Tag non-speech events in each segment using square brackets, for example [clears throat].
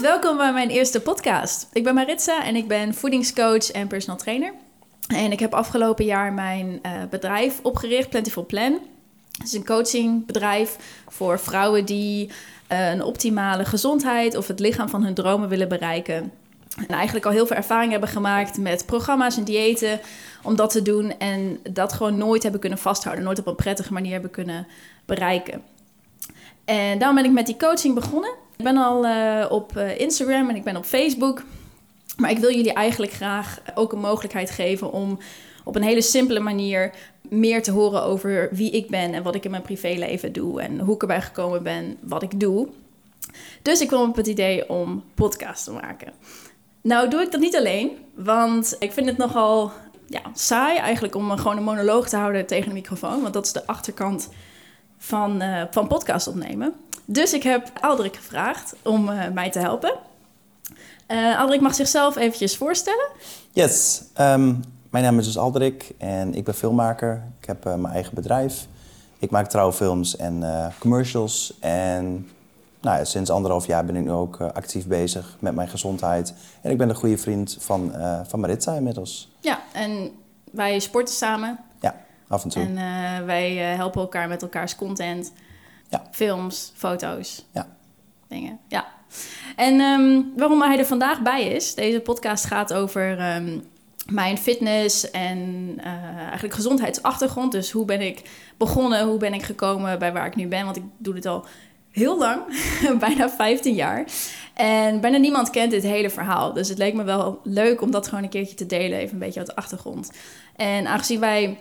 Welkom bij mijn eerste podcast. Ik ben Maritza en ik ben voedingscoach en personal trainer. En ik heb afgelopen jaar mijn uh, bedrijf opgericht, Plentiful Plan. Het is een coachingbedrijf voor vrouwen die uh, een optimale gezondheid of het lichaam van hun dromen willen bereiken. En eigenlijk al heel veel ervaring hebben gemaakt met programma's en diëten om dat te doen. En dat gewoon nooit hebben kunnen vasthouden, nooit op een prettige manier hebben kunnen bereiken. En daarom ben ik met die coaching begonnen. Ik ben al uh, op uh, Instagram en ik ben op Facebook. Maar ik wil jullie eigenlijk graag ook een mogelijkheid geven om op een hele simpele manier meer te horen over wie ik ben en wat ik in mijn privéleven doe en hoe ik erbij gekomen ben, wat ik doe. Dus ik kwam op het idee om podcast te maken. Nou doe ik dat niet alleen, want ik vind het nogal ja, saai eigenlijk om gewoon een monoloog te houden tegen een microfoon, want dat is de achterkant van, uh, van podcast opnemen. Dus ik heb Aldrik gevraagd om uh, mij te helpen. Uh, Aldrik mag zichzelf eventjes voorstellen. Yes, um, mijn naam is dus Aldrik en ik ben filmmaker. Ik heb mijn eigen bedrijf. Ik maak trouwfilms en commercials. En nou ja, sinds anderhalf jaar ben ik nu ook actief bezig met mijn gezondheid. En ik ben een goede vriend van, van Maritza inmiddels. Ja, en wij sporten samen. Af en toe. En wij helpen elkaar met elkaars content. Ja. Films, foto's. Ja. Dingen. Ja. En um, waarom hij er vandaag bij is, deze podcast gaat over um, mijn fitness en uh, eigenlijk gezondheidsachtergrond. Dus hoe ben ik begonnen, hoe ben ik gekomen bij waar ik nu ben, want ik doe dit al heel lang, [laughs] bijna 15 jaar. En bijna niemand kent dit hele verhaal. Dus het leek me wel leuk om dat gewoon een keertje te delen, even een beetje uit de achtergrond. En aangezien wij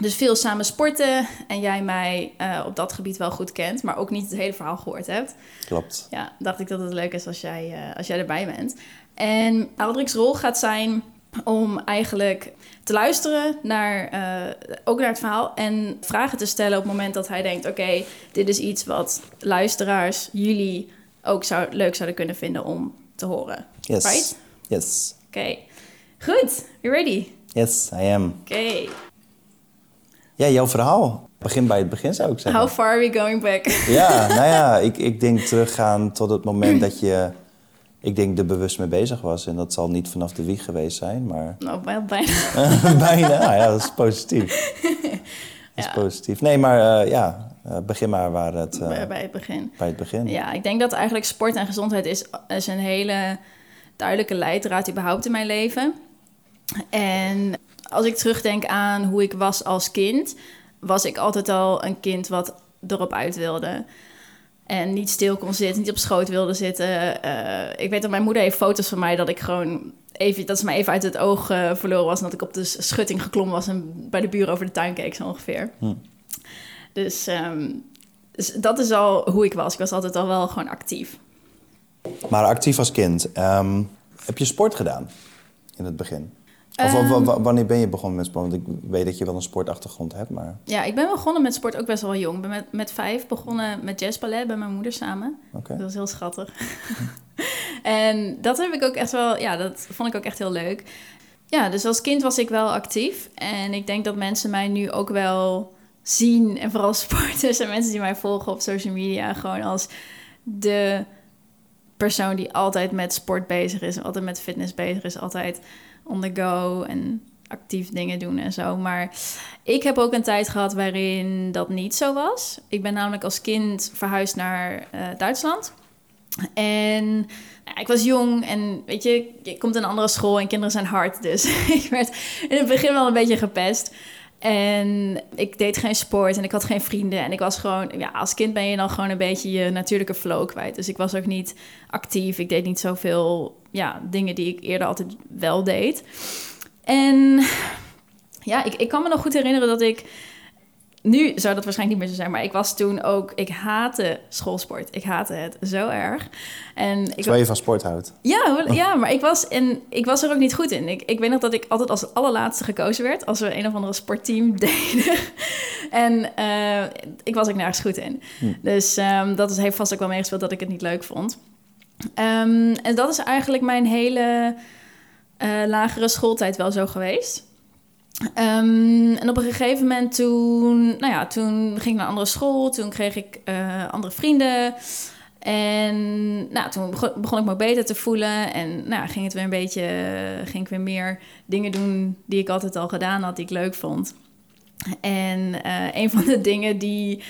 dus veel samen sporten en jij mij uh, op dat gebied wel goed kent, maar ook niet het hele verhaal gehoord hebt. Klopt. Ja, dacht ik dat het leuk is als jij, uh, als jij erbij bent. En Aldrik's rol gaat zijn om eigenlijk te luisteren naar, uh, ook naar het verhaal en vragen te stellen op het moment dat hij denkt: oké, okay, dit is iets wat luisteraars, jullie ook zou, leuk zouden kunnen vinden om te horen. Yes. Right? Yes. Oké. Okay. Goed. You ready? Yes, I am. Oké. Okay. Ja, jouw verhaal. Begin bij het begin zou ik zeggen. How far are we going back? Ja, [laughs] nou ja, ik, ik denk teruggaan tot het moment dat je, ik denk, er bewust mee bezig was. En dat zal niet vanaf de wieg geweest zijn, maar... [laughs] Nou, bijna. [laughs] bijna, nou ja, dat is positief. Dat is ja. positief. Nee, maar uh, ja, uh, begin maar waar het... Uh, bij, bij het begin. Bij het begin. Ja, ik denk dat eigenlijk sport en gezondheid is, is een hele duidelijke leidraad überhaupt in mijn leven. En als ik terugdenk aan hoe ik was als kind, was ik altijd al een kind wat erop uit wilde. En niet stil kon zitten, niet op schoot wilde zitten. Uh, ik weet dat mijn moeder heeft foto's van mij dat ik gewoon even, dat ze mij even uit het oog uh, verloren was. En dat ik op de schutting geklommen was en bij de buren over de tuin keek, zo ongeveer. Hm. Dus, um, dus, dat is al hoe ik was. Ik was altijd al wel gewoon actief. Maar actief als kind. Um, heb je sport gedaan in het begin? Of um, wanneer ben je begonnen met sport? Want ik weet dat je wel een sportachtergrond hebt, maar... Ja, ik ben begonnen met sport ook best wel jong. Ik ben met, met vijf begonnen met jazzballet bij mijn moeder samen. Okay. Dat was heel schattig. [laughs] en dat heb ik ook echt wel... Ja, dat vond ik ook echt heel leuk. Ja, dus als kind was ik wel actief. En ik denk dat mensen mij nu ook wel zien. En vooral [laughs] sporters en mensen die mij volgen op social media... gewoon als de persoon die altijd met sport bezig is. Altijd met fitness bezig is. Altijd on the go en actief dingen doen en zo. Maar ik heb ook een tijd gehad waarin dat niet zo was. Ik ben namelijk als kind verhuisd naar uh, Duitsland. En ik was jong en weet je, je komt in een andere school en kinderen zijn hard. Dus [laughs] ik werd in het begin wel een beetje gepest. En ik deed geen sport en ik had geen vrienden. En ik was gewoon, ja, als kind ben je dan gewoon een beetje je natuurlijke flow kwijt. Dus ik was ook niet actief. Ik deed niet zoveel ja, dingen die ik eerder altijd wel deed. En ja, ik, ik kan me nog goed herinneren dat ik. Nu zou dat waarschijnlijk niet meer zo zijn, maar ik was toen ook. Ik haatte schoolsport. Ik haatte het zo erg. En ik Terwijl je van sport houdt. Ja, ja maar ik was, en ik was er ook niet goed in. Ik, ik weet nog dat ik altijd als allerlaatste gekozen werd als we een of andere sportteam [laughs] deden. en uh, ik was ook nergens goed in. Hm. Dus um, dat is, heeft vast ook wel meegespeeld dat ik het niet leuk vond. Um, en dat is eigenlijk mijn hele uh, lagere schooltijd wel zo geweest. Um, en op een gegeven moment toen, nou ja, toen ging ik naar een andere school. Toen kreeg ik uh, andere vrienden. En nou, toen begon ik me beter te voelen. En nou, ging het weer een beetje, ging ik weer meer dingen doen die ik altijd al gedaan had, die ik leuk vond. En uh, een van de dingen die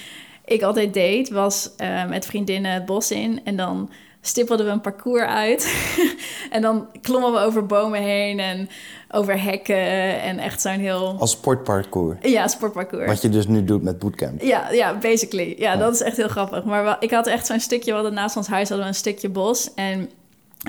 ik altijd deed, was uh, met vriendinnen het bos in. En dan stippelden we een parcours uit. [laughs] en dan klommen we over bomen heen en over hekken. En echt zo'n heel... Als sportparcours? Ja, sportparcours. Wat je dus nu doet met bootcamp? Ja, ja basically. Ja, dat is echt heel grappig. Maar ik had echt zo'n stukje, wat naast ons huis hadden we een stukje bos. En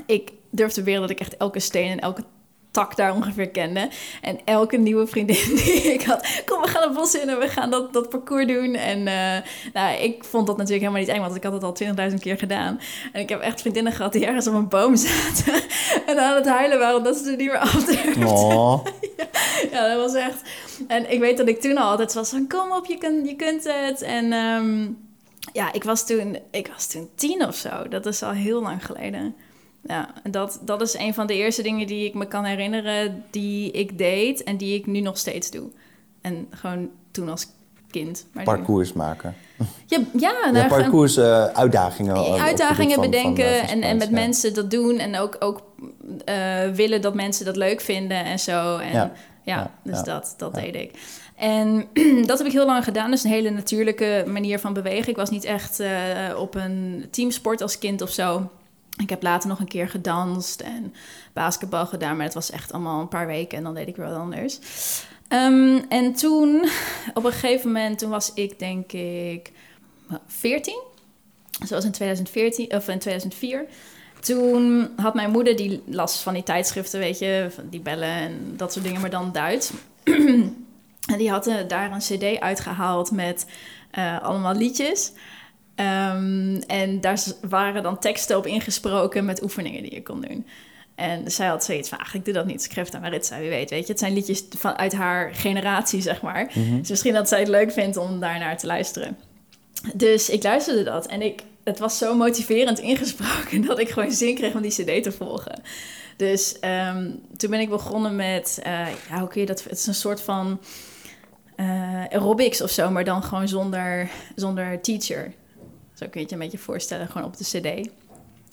ik durfde weer dat ik echt elke steen en elke tak daar ongeveer kende. En elke nieuwe vriendin [laughs] die ik had, kom, we gaan het bos in en we gaan dat, dat parcours doen. En uh, nou, ik vond dat natuurlijk helemaal niet eng, want ik had het al 20.000 keer gedaan. En ik heb echt vriendinnen gehad die ergens op een boom [laughs] zaten en aan het huilen waren omdat ze er niet meer af durfden. Oh. ja, [laughs] ja, dat was echt... En ik weet dat ik toen al altijd was van, kom op, je kunt, je kunt het. En um, ja, ik was, toen, ik was toen tien of zo. Dat is al heel lang geleden ja, en dat, dat is een van de eerste dingen die ik me kan herinneren die ik deed en die ik nu nog steeds doe. En gewoon toen als kind. Maar parcours maken. Ja, ja, nou, ja parcours, uh, uitdagingen. Uitdagingen bedenken van, en, en met mensen dat doen. En ook, ook uh, willen dat mensen dat leuk vinden en zo. En ja, ja dus dat, dat deed ik. En [clears throat] dat heb ik heel lang gedaan. Dus een hele natuurlijke manier van bewegen. Ik was niet echt uh, op een teamsport als kind of zo. Ik heb later nog een keer gedanst en basketbal gedaan, maar het was echt allemaal een paar weken en dan deed ik weer wat anders. Um, en toen, [laughs] op een gegeven moment, toen was ik denk ik 14. Zoals in 2014 of in 2004. Toen had mijn moeder, die las van die tijdschriften, weet je, van die bellen en dat soort dingen, maar dan Duits. [clears throat] en die had daar een CD uitgehaald met uh, allemaal liedjes. Um, en daar waren dan teksten op ingesproken met oefeningen die je kon doen. En zij had zoiets van, eigenlijk doe dat niet. Schrift aan Maritza, wie weet, weet je. Het zijn liedjes van, uit haar generatie, zeg maar. Mm Dus misschien dat zij het leuk vindt om daarnaar te luisteren. Dus ik luisterde dat en ik, het was zo motiverend ingesproken... [laughs] dat ik gewoon zin kreeg om die cd te volgen. Dus um, toen ben ik begonnen met, uh, ja, hoe kun je dat... Het is een soort van uh, aerobics of zo, maar dan gewoon zonder, zonder teacher. Zo kun je het je een beetje voorstellen, gewoon op de cd.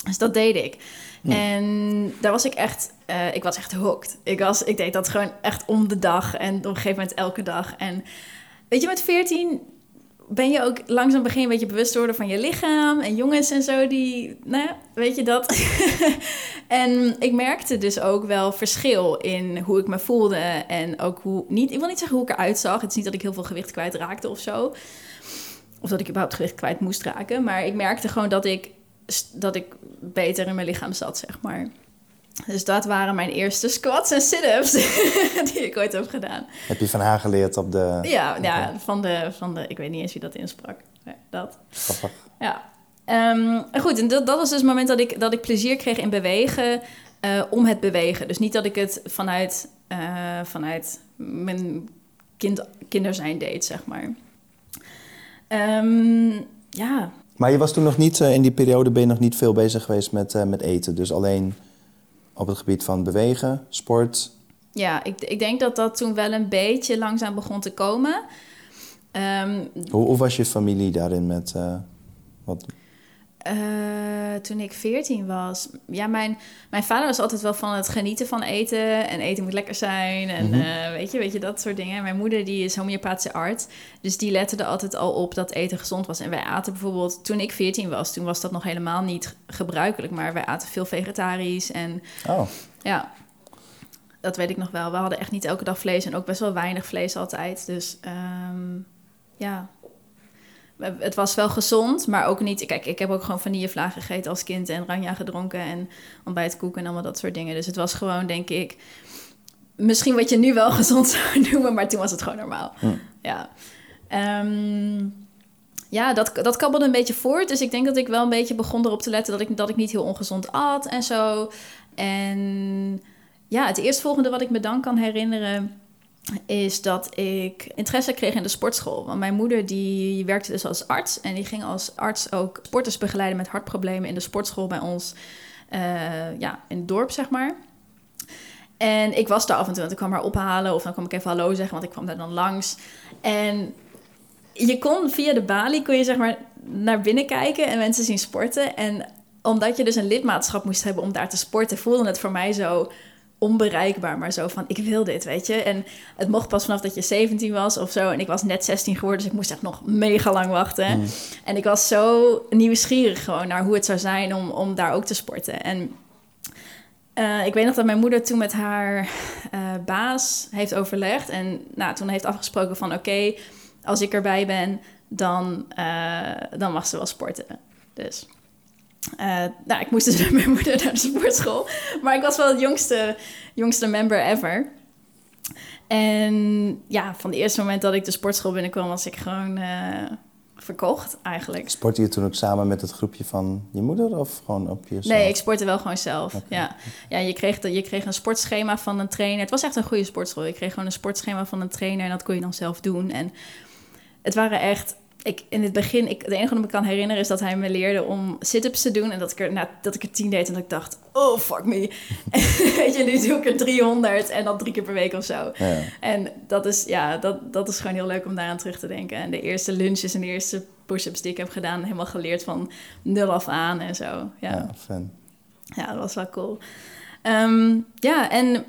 Dus dat deed ik. En daar was ik echt, uh, ik was echt hooked. Ik, was, ik deed dat gewoon echt om de dag en op een gegeven moment elke dag. En weet je, met 14 ben je ook langzaam begin een beetje bewust worden van je lichaam. En jongens en zo, die, nou weet je dat. [laughs] en ik merkte dus ook wel verschil in hoe ik me voelde. En ook hoe, niet, ik wil niet zeggen hoe ik eruit zag. Het is niet dat ik heel veel gewicht kwijtraakte of zo. Of dat ik überhaupt gewicht kwijt moest raken. Maar ik merkte gewoon dat ik, dat ik beter in mijn lichaam zat, zeg maar. Dus dat waren mijn eerste squats en sit-ups [laughs] die ik ooit heb gedaan. Heb je van haar geleerd op de... Ja, ja van, de, van de... Ik weet niet eens wie dat insprak. dat. Grappig. Ja. Um, goed, en dat, dat was dus het moment dat ik, dat ik plezier kreeg in bewegen... Uh, om het bewegen. Dus niet dat ik het vanuit, uh, vanuit mijn kind, kinderzijn deed, zeg maar. Um, ja. Maar je was toen nog niet, uh, in die periode ben je nog niet veel bezig geweest met, uh, met eten. Dus alleen op het gebied van bewegen, sport. Ja, ik, ik denk dat dat toen wel een beetje langzaam begon te komen. Um, hoe, hoe, was je familie daarin met uh, wat? Uh, toen ik 14 was. Ja, mijn, mijn vader was altijd wel van het genieten van eten. En eten moet lekker zijn. En mm-hmm. uh, weet, je, weet je, dat soort dingen. Mijn moeder die is homeopathische arts. Dus die lette er altijd al op dat eten gezond was. En wij aten bijvoorbeeld, toen ik 14 was, toen was dat nog helemaal niet gebruikelijk. Maar wij aten veel vegetarisch. En oh. ja, dat weet ik nog wel. We hadden echt niet elke dag vlees. En ook best wel weinig vlees altijd. Dus um, ja, het was wel gezond, maar ook niet. Kijk, ik heb ook gewoon vanillevlaag gegeten als kind en ranja gedronken en ontbijtkoeken en allemaal dat soort dingen. Dus het was gewoon, denk ik, misschien wat je nu wel [laughs] gezond zou noemen, maar toen was het gewoon normaal. Hm. Ja. Um, ja, dat, dat kabbelde een beetje voort. Dus ik denk dat ik wel een beetje begon erop te letten dat ik, dat ik niet heel ongezond at en zo. En ja, het eerstvolgende wat ik me dan kan herinneren is dat ik interesse kreeg in de sportschool. Want mijn moeder die werkte dus als arts en die ging als arts ook sporters begeleiden met hartproblemen in de sportschool bij ons uh, ja, in het dorp, zeg maar. En ik was daar af en toe, want ik kwam haar ophalen of dan kwam ik even hallo zeggen, want ik kwam daar dan langs. En je kon via de balie, kon je zeg maar naar binnen kijken en mensen zien sporten. En omdat je dus een lidmaatschap moest hebben om daar te sporten, voelde het voor mij zo onbereikbaar, maar zo van ik wil dit, weet je. En het mocht pas vanaf dat je 17 was of zo. En ik was net 16 geworden, dus ik moest echt nog mega lang wachten. Mm. En ik was zo nieuwsgierig gewoon naar hoe het zou zijn om, om daar ook te sporten. En eh, ik weet nog dat mijn moeder toen met haar eh, baas heeft overlegd. En nou, toen heeft afgesproken van oké, als ik erbij ben, dan, eh, dan mag ze wel sporten. Dus eh, nou, ik moest dus [laughs] met mijn moeder naar de sportschool. Maar ik was wel het jongste, jongste member ever. En ja, van het eerste moment dat ik de sportschool binnenkwam, was ik gewoon eh, verkocht eigenlijk. Sportte je toen ook samen met het groepje van je moeder of gewoon op jezelf? Nee, ik sportte wel gewoon zelf. Ja, ja je, kreeg de, je kreeg een sportschema van een trainer. Het was echt een goede sportschool. Je kreeg gewoon een sportschema van een trainer en dat kon je dan zelf doen. En het waren echt ik, in het begin, ik, de enige wat ik me kan herinneren is dat hij me leerde om sit-ups te doen. En dat ik er, nou, dat ik er tien deed en dat ik dacht, oh fuck me. [laughs] Weet je, nu doe ik er 300 en dan drie keer per week of zo. Ja. En dat is, ja, dat, dat is gewoon heel leuk om daaraan terug te denken. En de eerste lunches en de eerste push-ups die ik heb gedaan, helemaal geleerd van nul af aan en zo. Ja, Ja, ja dat was wel cool. Ehm, ja, en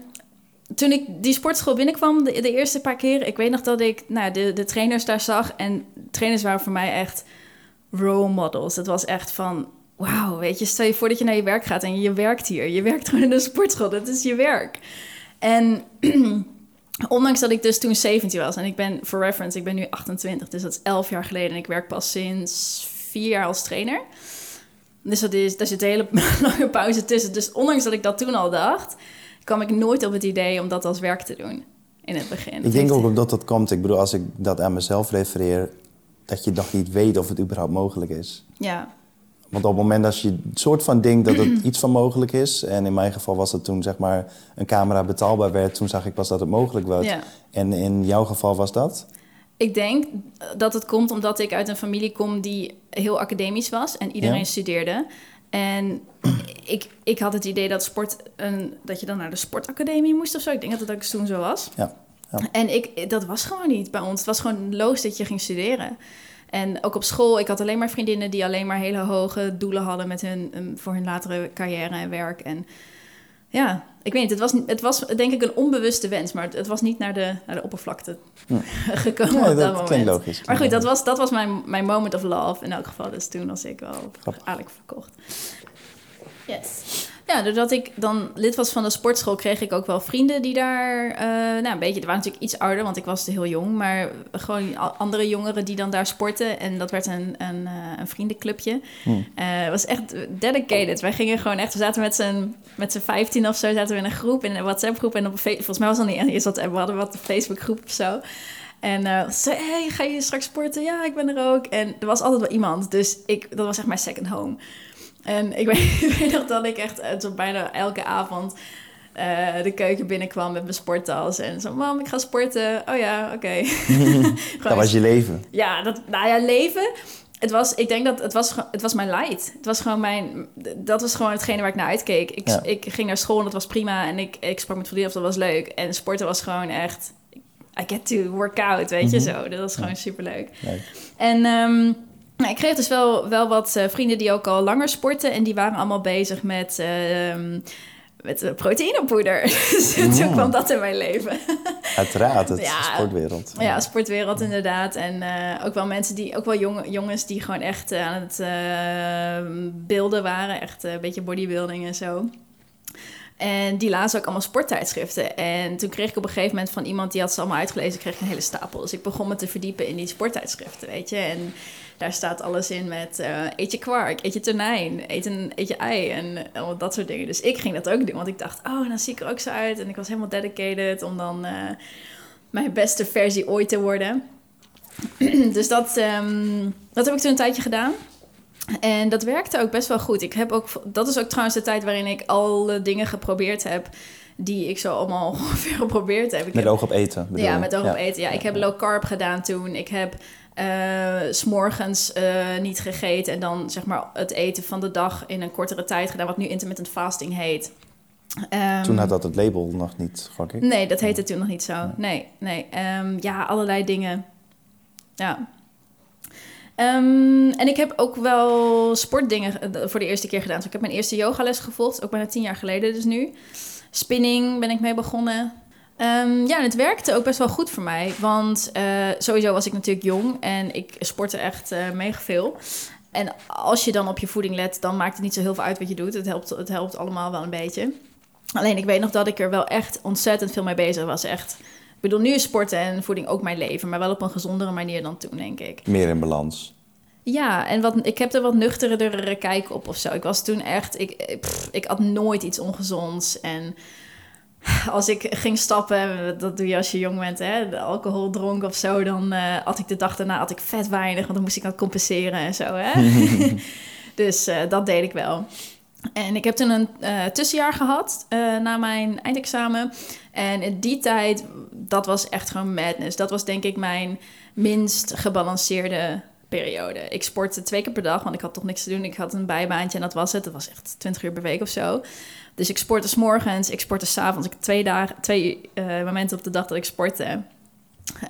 toen ik die sportschool binnenkwam, de, eerste paar keer, ik weet nog dat ik nou, de, de trainers daar zag. En trainers waren voor mij echt role models. Het was echt van, wauw, weet je, stel je voor dat je naar je werk gaat en je werkt hier. Je werkt [laughs] gewoon in een sportschool, dat is je werk. En [clears throat] ondanks dat ik dus toen 17 was en ik ben, for reference, ik ben nu 28, dus dat is 11 jaar geleden. En ik werk pas sinds vier jaar als trainer. Dus dat is, daar zit een hele [laughs] lange pauze tussen. Dus ondanks dat ik dat toen al dacht, kwam ik nooit op het idee om dat als werk te doen in het begin. Het Ik denk ook omdat dat komt. Ik bedoel, als ik dat aan mezelf refereer, dat je nog niet weet of het überhaupt mogelijk is. Ja, Want op het moment dat je een soort van denkt dat het [clears throat] iets van mogelijk is, en in mijn geval was het toen zeg maar een camera betaalbaar werd, toen zag ik pas dat het mogelijk was. ja. En in jouw geval was dat? Ik denk dat het komt omdat ik uit een familie kom die heel academisch was en iedereen Ja. studeerde. En ik, ik had het idee dat sport een, dat je dan naar de sportacademie moest of zo. Ik denk dat dat ook toen zo was. Ja. Ja. En ik, dat was gewoon niet bij ons. Het was gewoon loos dat je ging studeren. En ook op school, ik had alleen maar vriendinnen die alleen maar hele hoge doelen hadden met hun, um, voor hun latere carrière en werk. En ja, ik weet niet, het was, het was denk ik een onbewuste wens, maar het, het was niet naar de, naar de oppervlakte Hm. [laughs] gekomen Nee, op dat dat moment. klinkt logisch. Maar goed, dat was, dat was mijn, mijn moment of love in elk geval. Dus toen was ik wel Grappig. eigenlijk verkocht. Yes. Ja, doordat ik dan lid was van de sportschool, kreeg ik ook wel vrienden die daar... eh, nou, een beetje, die waren natuurlijk iets ouder, want ik was heel jong. Maar gewoon andere jongeren die dan daar sporten. En dat werd een, een, eh, een vriendenclubje. Hm. Eh, het was echt dedicated. Wij gingen gewoon echt... We zaten met z'n, met z'n 15 of zo zaten we in een groep, in een WhatsApp-groep. En op volgens mij was nog niet eens WhatsApp. We hadden wat een Facebook-groep of zo. En ze zei, hey, ga je straks sporten? Ja, ik ben er ook. En er was altijd wel iemand. Dus ik, dat was echt mijn second home. En ik [laughs] weet, ik weet nog dat ik echt eh, zo bijna elke avond eh, de keuken binnenkwam met mijn sporttas. En zo, mam, ik ga sporten. Oh ja, oké. [laughs] [laughs] Dat was je leven. ja, dat, nou ja, leven. Het was, ik denk dat het was, het was mijn light. Het was gewoon mijn, dat was gewoon hetgene waar ik naar uitkeek. Ik, Ja. ik ging naar school en dat was prima. En ik, ik sprak met vriendinnen of dat was leuk. En sporten was gewoon echt, I get to work out, weet je Mhm. zo. Dat was gewoon superleuk. Leuk. En ehm, ik kreeg dus wel, wel wat eh, vrienden die ook al langer sporten. En die waren allemaal bezig met, ehm met eh, proteïnepoeder. [laughs] dus toen Mm. kwam dat in mijn leven. [laughs] Uiteraard, het Ja. sportwereld. Ja, sportwereld inderdaad. En eh, ook wel mensen die, ook wel jong, jongens die gewoon echt aan het beelden waren. Echt een beetje bodybuilding en zo. En die lazen ook allemaal sporttijdschriften. En toen kreeg ik op een gegeven moment van iemand die had ze allemaal uitgelezen, kreeg ik een hele stapel. Dus ik begon me te verdiepen in die sporttijdschriften, weet je. En daar staat alles in met eh, eet je kwark, eet je tonijn, eet, een, eet je ei en dat soort dingen. Dus ik ging dat ook doen, want ik dacht, oh, dan zie ik er ook zo uit. En ik was helemaal dedicated om dan eh, mijn beste versie ooit te worden. [clears throat] dus dat, ehm, dat heb ik toen een tijdje gedaan. En dat werkte ook best wel goed. Ik heb ook, dat is ook trouwens de tijd waarin ik alle dingen geprobeerd heb die ik zo allemaal [laughs] ongeveer geprobeerd heb. Ik Met heb oog op eten. ja, je? met oog op eten. Ja, ik heb low carb gedaan toen. Ik heb s s'morgens eh, niet gegeten en dan zeg maar het eten van de dag in een kortere tijd gedaan, wat nu intermittent fasting heet. Ehm, Toen had dat het label nog niet, gok ik. Nee, dat heette toen nog niet zo. Nee, nee. Ehm, ja, allerlei dingen. Ja. Ehm, en ik heb ook wel sportdingen eh, voor de eerste keer gedaan. Dus ik heb mijn eerste yogales gevolgd, ook bijna tien jaar geleden dus nu. Spinning ben ik mee begonnen. Ehm, ja, en het werkte ook best wel goed voor mij. Want uh, sowieso was ik natuurlijk jong en ik sportte echt uh, mega veel. En als je dan op je voeding let, dan maakt het niet zo heel veel uit wat je doet. Het helpt, het helpt allemaal wel een beetje. Alleen ik weet nog dat ik er wel echt ontzettend veel mee bezig was. Echt. Ik bedoel, nu is sporten en voeding ook mijn leven, maar wel op een gezondere manier dan toen, denk ik. Meer in balans. Ja, en wat, ik heb er wat nuchterder kijk op of zo. Ik was toen echt, ik, pff, ik had nooit iets ongezonds. En [laughs] als ik ging stappen, dat doe je als je jong bent, hè, de alcohol dronk of zo, dan uh, had ik de dag daarna had ik vet weinig, want dan moest ik dat compenseren en zo. Hè? [laughs] [laughs] dus uh, dat deed ik wel. En ik heb toen een uh, tussenjaar gehad na mijn eindexamen. En in die tijd, dat was echt gewoon madness. Dat was denk ik mijn minst gebalanceerde periode. Ik sportte twee keer per dag, want ik had toch niks te doen. Ik had een bijbaantje en dat was het. Dat was echt 20 uur per week of zo. Dus ik sportte s morgens, ik sportte s avonds. Ik twee, dagen, twee uh, momenten op de dag dat ik sportte.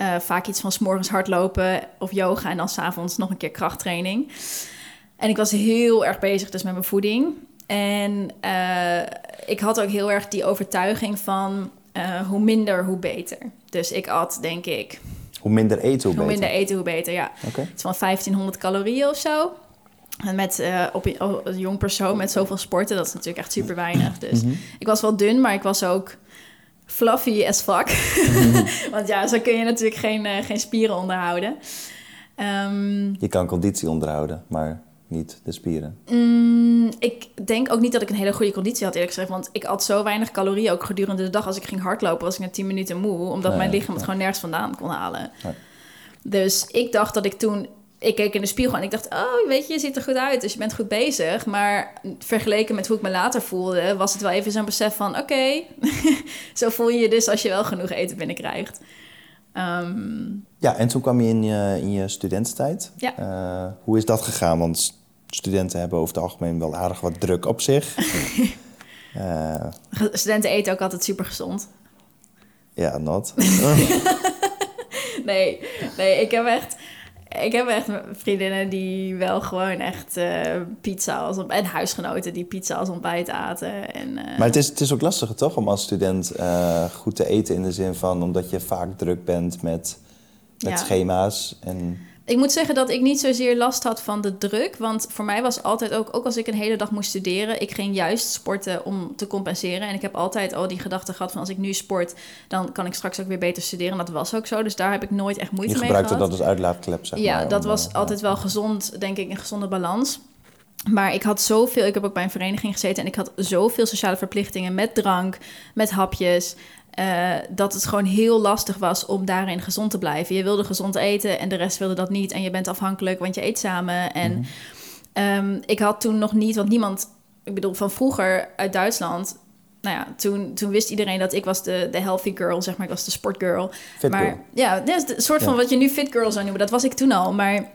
Uh, vaak iets van s morgens hardlopen of yoga en dan s'avonds nog een keer krachttraining. En ik was heel erg bezig dus met mijn voeding. En uh, ik had ook heel erg die overtuiging van hoe minder, hoe beter. Dus ik at, denk ik... Hoe minder eten, hoe, hoe beter? minder eten, hoe beter, ja. Okay. Het is van 1500 calorieën of zo. Met uh, op oh, een jong persoon met zoveel sporten, dat is natuurlijk echt super weinig. Dus mm -hmm. ik was wel dun, maar ik was ook fluffy as fuck. Mm -hmm. [laughs] Want ja, zo kun je natuurlijk geen, uh, geen spieren onderhouden. Um, je kan conditie onderhouden, maar niet de spieren. Mm, ik denk ook niet dat ik een hele goede conditie had, eerlijk gezegd. Want ik at zo weinig calorieën ook gedurende de dag. Als ik ging hardlopen, was ik na 10 minuten moe. Omdat nee, mijn lichaam het nee. gewoon nergens vandaan kon halen. Nee. Dus ik dacht dat ik toen ik keek in de spiegel en ik dacht, oh, weet je, je ziet er goed uit, dus je bent goed bezig. Maar vergeleken met hoe ik me later voelde, was het wel even zo'n besef van, oké, okay, [laughs] zo voel je je dus als je wel genoeg eten binnenkrijgt. Um, ja, en toen kwam je in je, in je studententijd. Ja. Uh, hoe is dat gegaan? Want studenten hebben over het algemeen wel aardig wat druk op zich. uh, [laughs] studenten eten ook altijd super gezond. Ja, not. [laughs] nee, nee, ik heb echt ik heb echt vriendinnen die wel gewoon echt uh, pizza als ontbijt... en huisgenoten die pizza als ontbijt aten. En, uh... Maar het is, het is ook lastig toch om als student uh, goed te eten in de zin van... omdat je vaak druk bent met, met ja. schema's en... Ik moet zeggen dat ik niet zozeer last had van de druk. Want voor mij was altijd ook, ook als ik een hele dag moest studeren, ik ging juist sporten om te compenseren. En ik heb altijd al die gedachte gehad van als ik nu sport, dan kan ik straks ook weer beter studeren. En dat was ook zo. Dus daar heb ik nooit echt moeite mee gehad. Je gebruikte dat als uitlaatklep, zeg ja, maar. dat was uh, altijd wel gezond, denk ik, een gezonde balans. Maar ik had zoveel, ik heb ook bij een vereniging gezeten en ik had zoveel sociale verplichtingen met drank, met hapjes. Uh, dat het gewoon heel lastig was om daarin gezond te blijven. Je wilde gezond eten en de rest wilde dat niet. En je bent afhankelijk, want je eet samen. En mm-hmm. um, ik had toen nog niet, want niemand, ik bedoel van vroeger uit Duitsland. Nou ja, toen, toen wist iedereen dat ik was de, de healthy girl, zeg maar. Ik was de sportgirl. Fit maar girl. ja, dat is een soort van ja. wat je nu fit girl zou noemen. Dat was ik toen al. Maar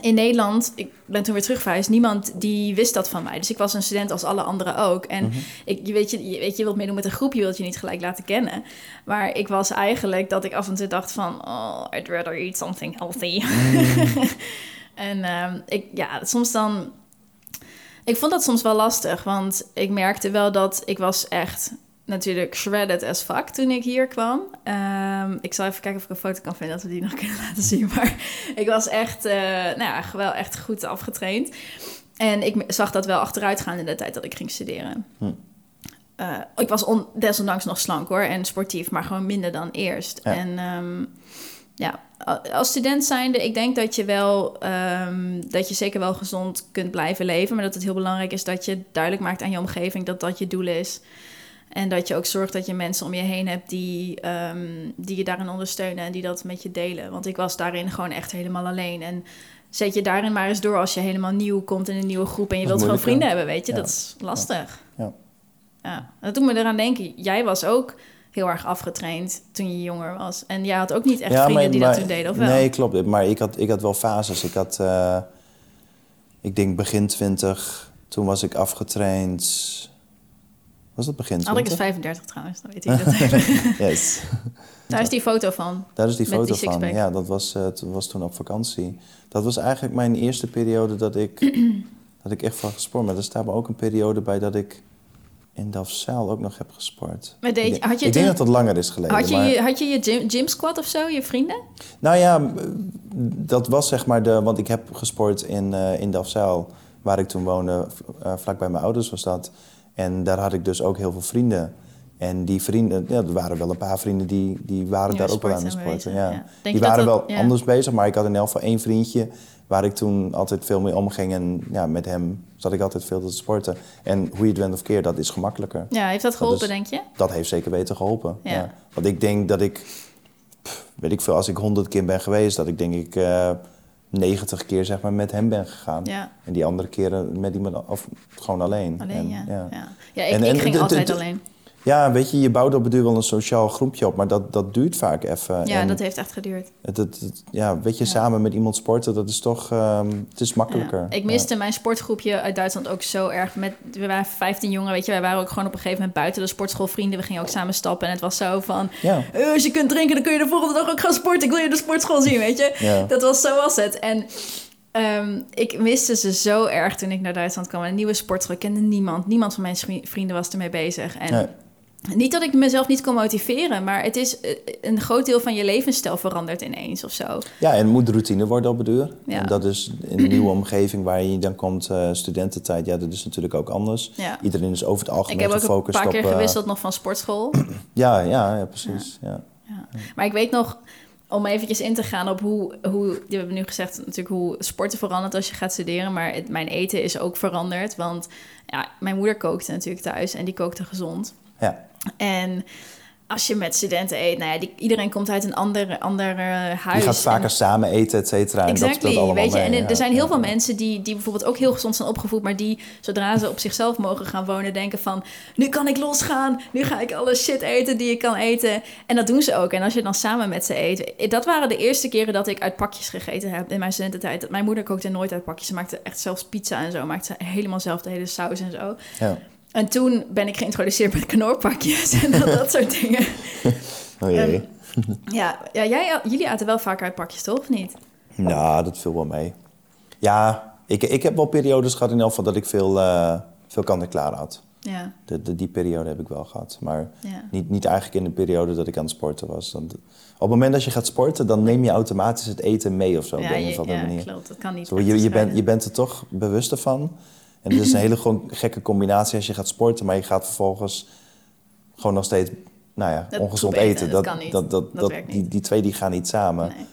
in Nederland, ik ben toen weer terugverhuisd, niemand die wist dat van mij. Dus ik was een student als alle anderen ook. En mm-hmm. ik, je, weet, je, je, weet, je wilt meedoen met een groep, je wilt je niet gelijk laten kennen. Maar ik was eigenlijk dat ik af en toe dacht van, oh, I'd rather eat something healthy. Mm. [laughs] en um, ik, ja, soms dan... Ik vond dat soms wel lastig, want ik merkte wel dat ik was echt natuurlijk shredded as fuck toen ik hier kwam. Um, ik zal even kijken of ik een foto kan vinden dat we die nog kunnen [laughs] laten zien. Maar ik was echt, uh, nou ja, wel echt goed afgetraind. En ik zag dat wel achteruit gaan in de tijd dat ik ging studeren. Hm. Uh, ik was on, desondanks nog slank hoor en sportief, maar gewoon minder dan eerst. Ja. En um, ja, als student zijnde, ik denk dat je wel, um, dat je zeker wel gezond kunt blijven leven. Maar dat het heel belangrijk is dat je duidelijk maakt aan je omgeving dat dat je doel is. En dat je ook zorgt dat je mensen om je heen hebt die, um, die je daarin ondersteunen en die dat met je delen. Want ik was daarin gewoon echt helemaal alleen. En zet je daarin maar eens door als je helemaal nieuw komt in een nieuwe groep en je wilt gewoon vrienden hebben, weet je. Ja. Dat is lastig. Ja. ja. Dat doet me eraan denken. Jij was ook heel erg afgetraind toen je jonger was. En jij had ook niet echt ja, vrienden maar, die maar, dat toen deden, of wel? Nee, klopt. Maar ik had, ik had wel fases. Ik had, uh, ik denk begin twintig, toen was ik afgetraind Was dat begin Alrik 20? is 35 trouwens, dan weet ik [laughs] dat. Yes. Daar is die foto van. Daar is die foto die van. Ja, dat was, eh, was toen op vakantie. Dat was eigenlijk mijn eerste periode dat ik, [clears throat] dat ik echt van gesport. Maar er staat me ook een periode bij dat ik in Delfzijl ook nog heb gesport. Maar deed je- ik had je ik toen- denk dat dat langer is geleden. Had je, maar- je, had je je gym, gym squad of zo, je vrienden? Nou ja, dat was zeg maar de... Want ik heb gesport in, eh in Delfzijl, waar ik toen woonde. eh, vlak bij mijn ouders was dat. En daar had ik dus ook heel veel vrienden. En die vrienden, ja, er waren wel een paar vrienden die, die waren daar ook wel aan het sporten Ja. Die waren dat- wel ja. anders bezig, maar ik had in elk geval één vriendje waar ik toen altijd veel mee omging. En ja, met hem zat ik altijd veel te sporten. En hoe je het went of keer, dat is gemakkelijker. Ja, heeft dat geholpen, is- denk je? Dat heeft zeker weten geholpen. Ja. Ja. Want ik denk dat ik, pff, weet ik veel, als ik honderd keer ben geweest, dat ik denk ik eh 90 keer zeg maar met hem ben gegaan. Ja. En die andere keren met iemand, of gewoon alleen. Alleen, En, ja. Ja, ja. ik, En- en ik ging altijd alleen. Ja, weet je, je bouwt op het duur wel een sociaal groepje op, maar dat, dat duurt vaak even. Ja, En dat heeft echt geduurd. het, het, het- ja, weet je, Ja. samen met iemand sporten, dat is toch, ehm, het is makkelijker. Ja. Ik miste mijn sportgroepje uit Duitsland ook zo erg. Met, we waren 15 jongen, weet je. Wij waren ook gewoon op een gegeven moment buiten de sportschool vrienden. We gingen ook samen stappen. En het was zo van... Ja. "Eh, als je kunt drinken, dan kun je de volgende dag ook gaan sporten. Ik wil je de sportschool zien, weet je. Dat was, zo was het. En ehm, ik miste ze zo erg toen ik naar Duitsland kwam. Een nieuwe sportschool. Ik kende niemand. Niemand van mijn vrienden was ermee bezig. En Nee. Niet dat ik mezelf niet kon motiveren. Maar het is eh, een groot deel van je levensstijl verandert ineens of zo. Ja, en moet routine worden op het duur. Ja. En dat is in een nieuwe [clears throat] omgeving waar je dan komt, eh, studententijd, ja, dat is natuurlijk ook anders. Ja. Iedereen is over het Ik algemeen heb ook een gefocust paar keer op... eh, gewisseld nog van sportschool. [clears throat] ja, ja, ja, precies. Ja. Ja. Maar ik weet nog, om eventjes in te gaan op hoe, hoe... We hebben nu gezegd natuurlijk hoe sporten verandert als je gaat studeren. Maar het, mijn eten is ook veranderd. Want ja, mijn moeder kookte natuurlijk thuis en die kookte gezond. Ja. En als je met studenten eet, nou ja, die, iedereen komt uit een ander, ander eh, huis. Je gaat En- vaker samen eten, et cetera. en dat allemaal weet je. mee, En er- ja. er zijn heel Ja. veel mensen die, die bijvoorbeeld ook heel gezond zijn opgevoed, maar die zodra ze op zichzelf mogen gaan wonen, denken van nu kan ik losgaan, nu ga ik alle shit eten die ik kan eten. En dat doen ze ook. En als je dan samen met ze eet, dat waren de eerste keren dat ik uit pakjes gegeten heb in mijn studententijd. Mijn moeder kookte nooit uit pakjes, ze maakte echt zelfs pizza en zo, maakte helemaal zelf de hele saus en zo. Ja. En toen ben ik geïntroduceerd met knorpakjes en dat, dat soort dingen. [laughs] Oh jee. Ehm, Ja, ja jij, jullie aten wel vaak uit pakjes, toch? Of niet? Nou, dat viel wel mee. Ja, ik, ik heb wel periodes gehad in elk geval dat ik veel, eh veel kant-en-klaar had. Ja, De, de, die periode heb ik wel gehad. Maar ja. niet, niet eigenlijk in de periode dat ik aan het sporten was. Want op het moment dat je gaat sporten, dan neem je automatisch het eten mee of zo. Ja, een je- of andere ja, manier. klopt. Dat kan niet. Zo, je, je, bent, je bent er toch bewuster van. En het is een [clears throat] hele gewoon gekke combinatie als je gaat sporten, maar je gaat vervolgens gewoon nog steeds nou ja, Dat ongezond eten, eten. dat kan niet. Dat, dat, Dat dat, werkt die, niet. die twee die gaan niet samen. Nee.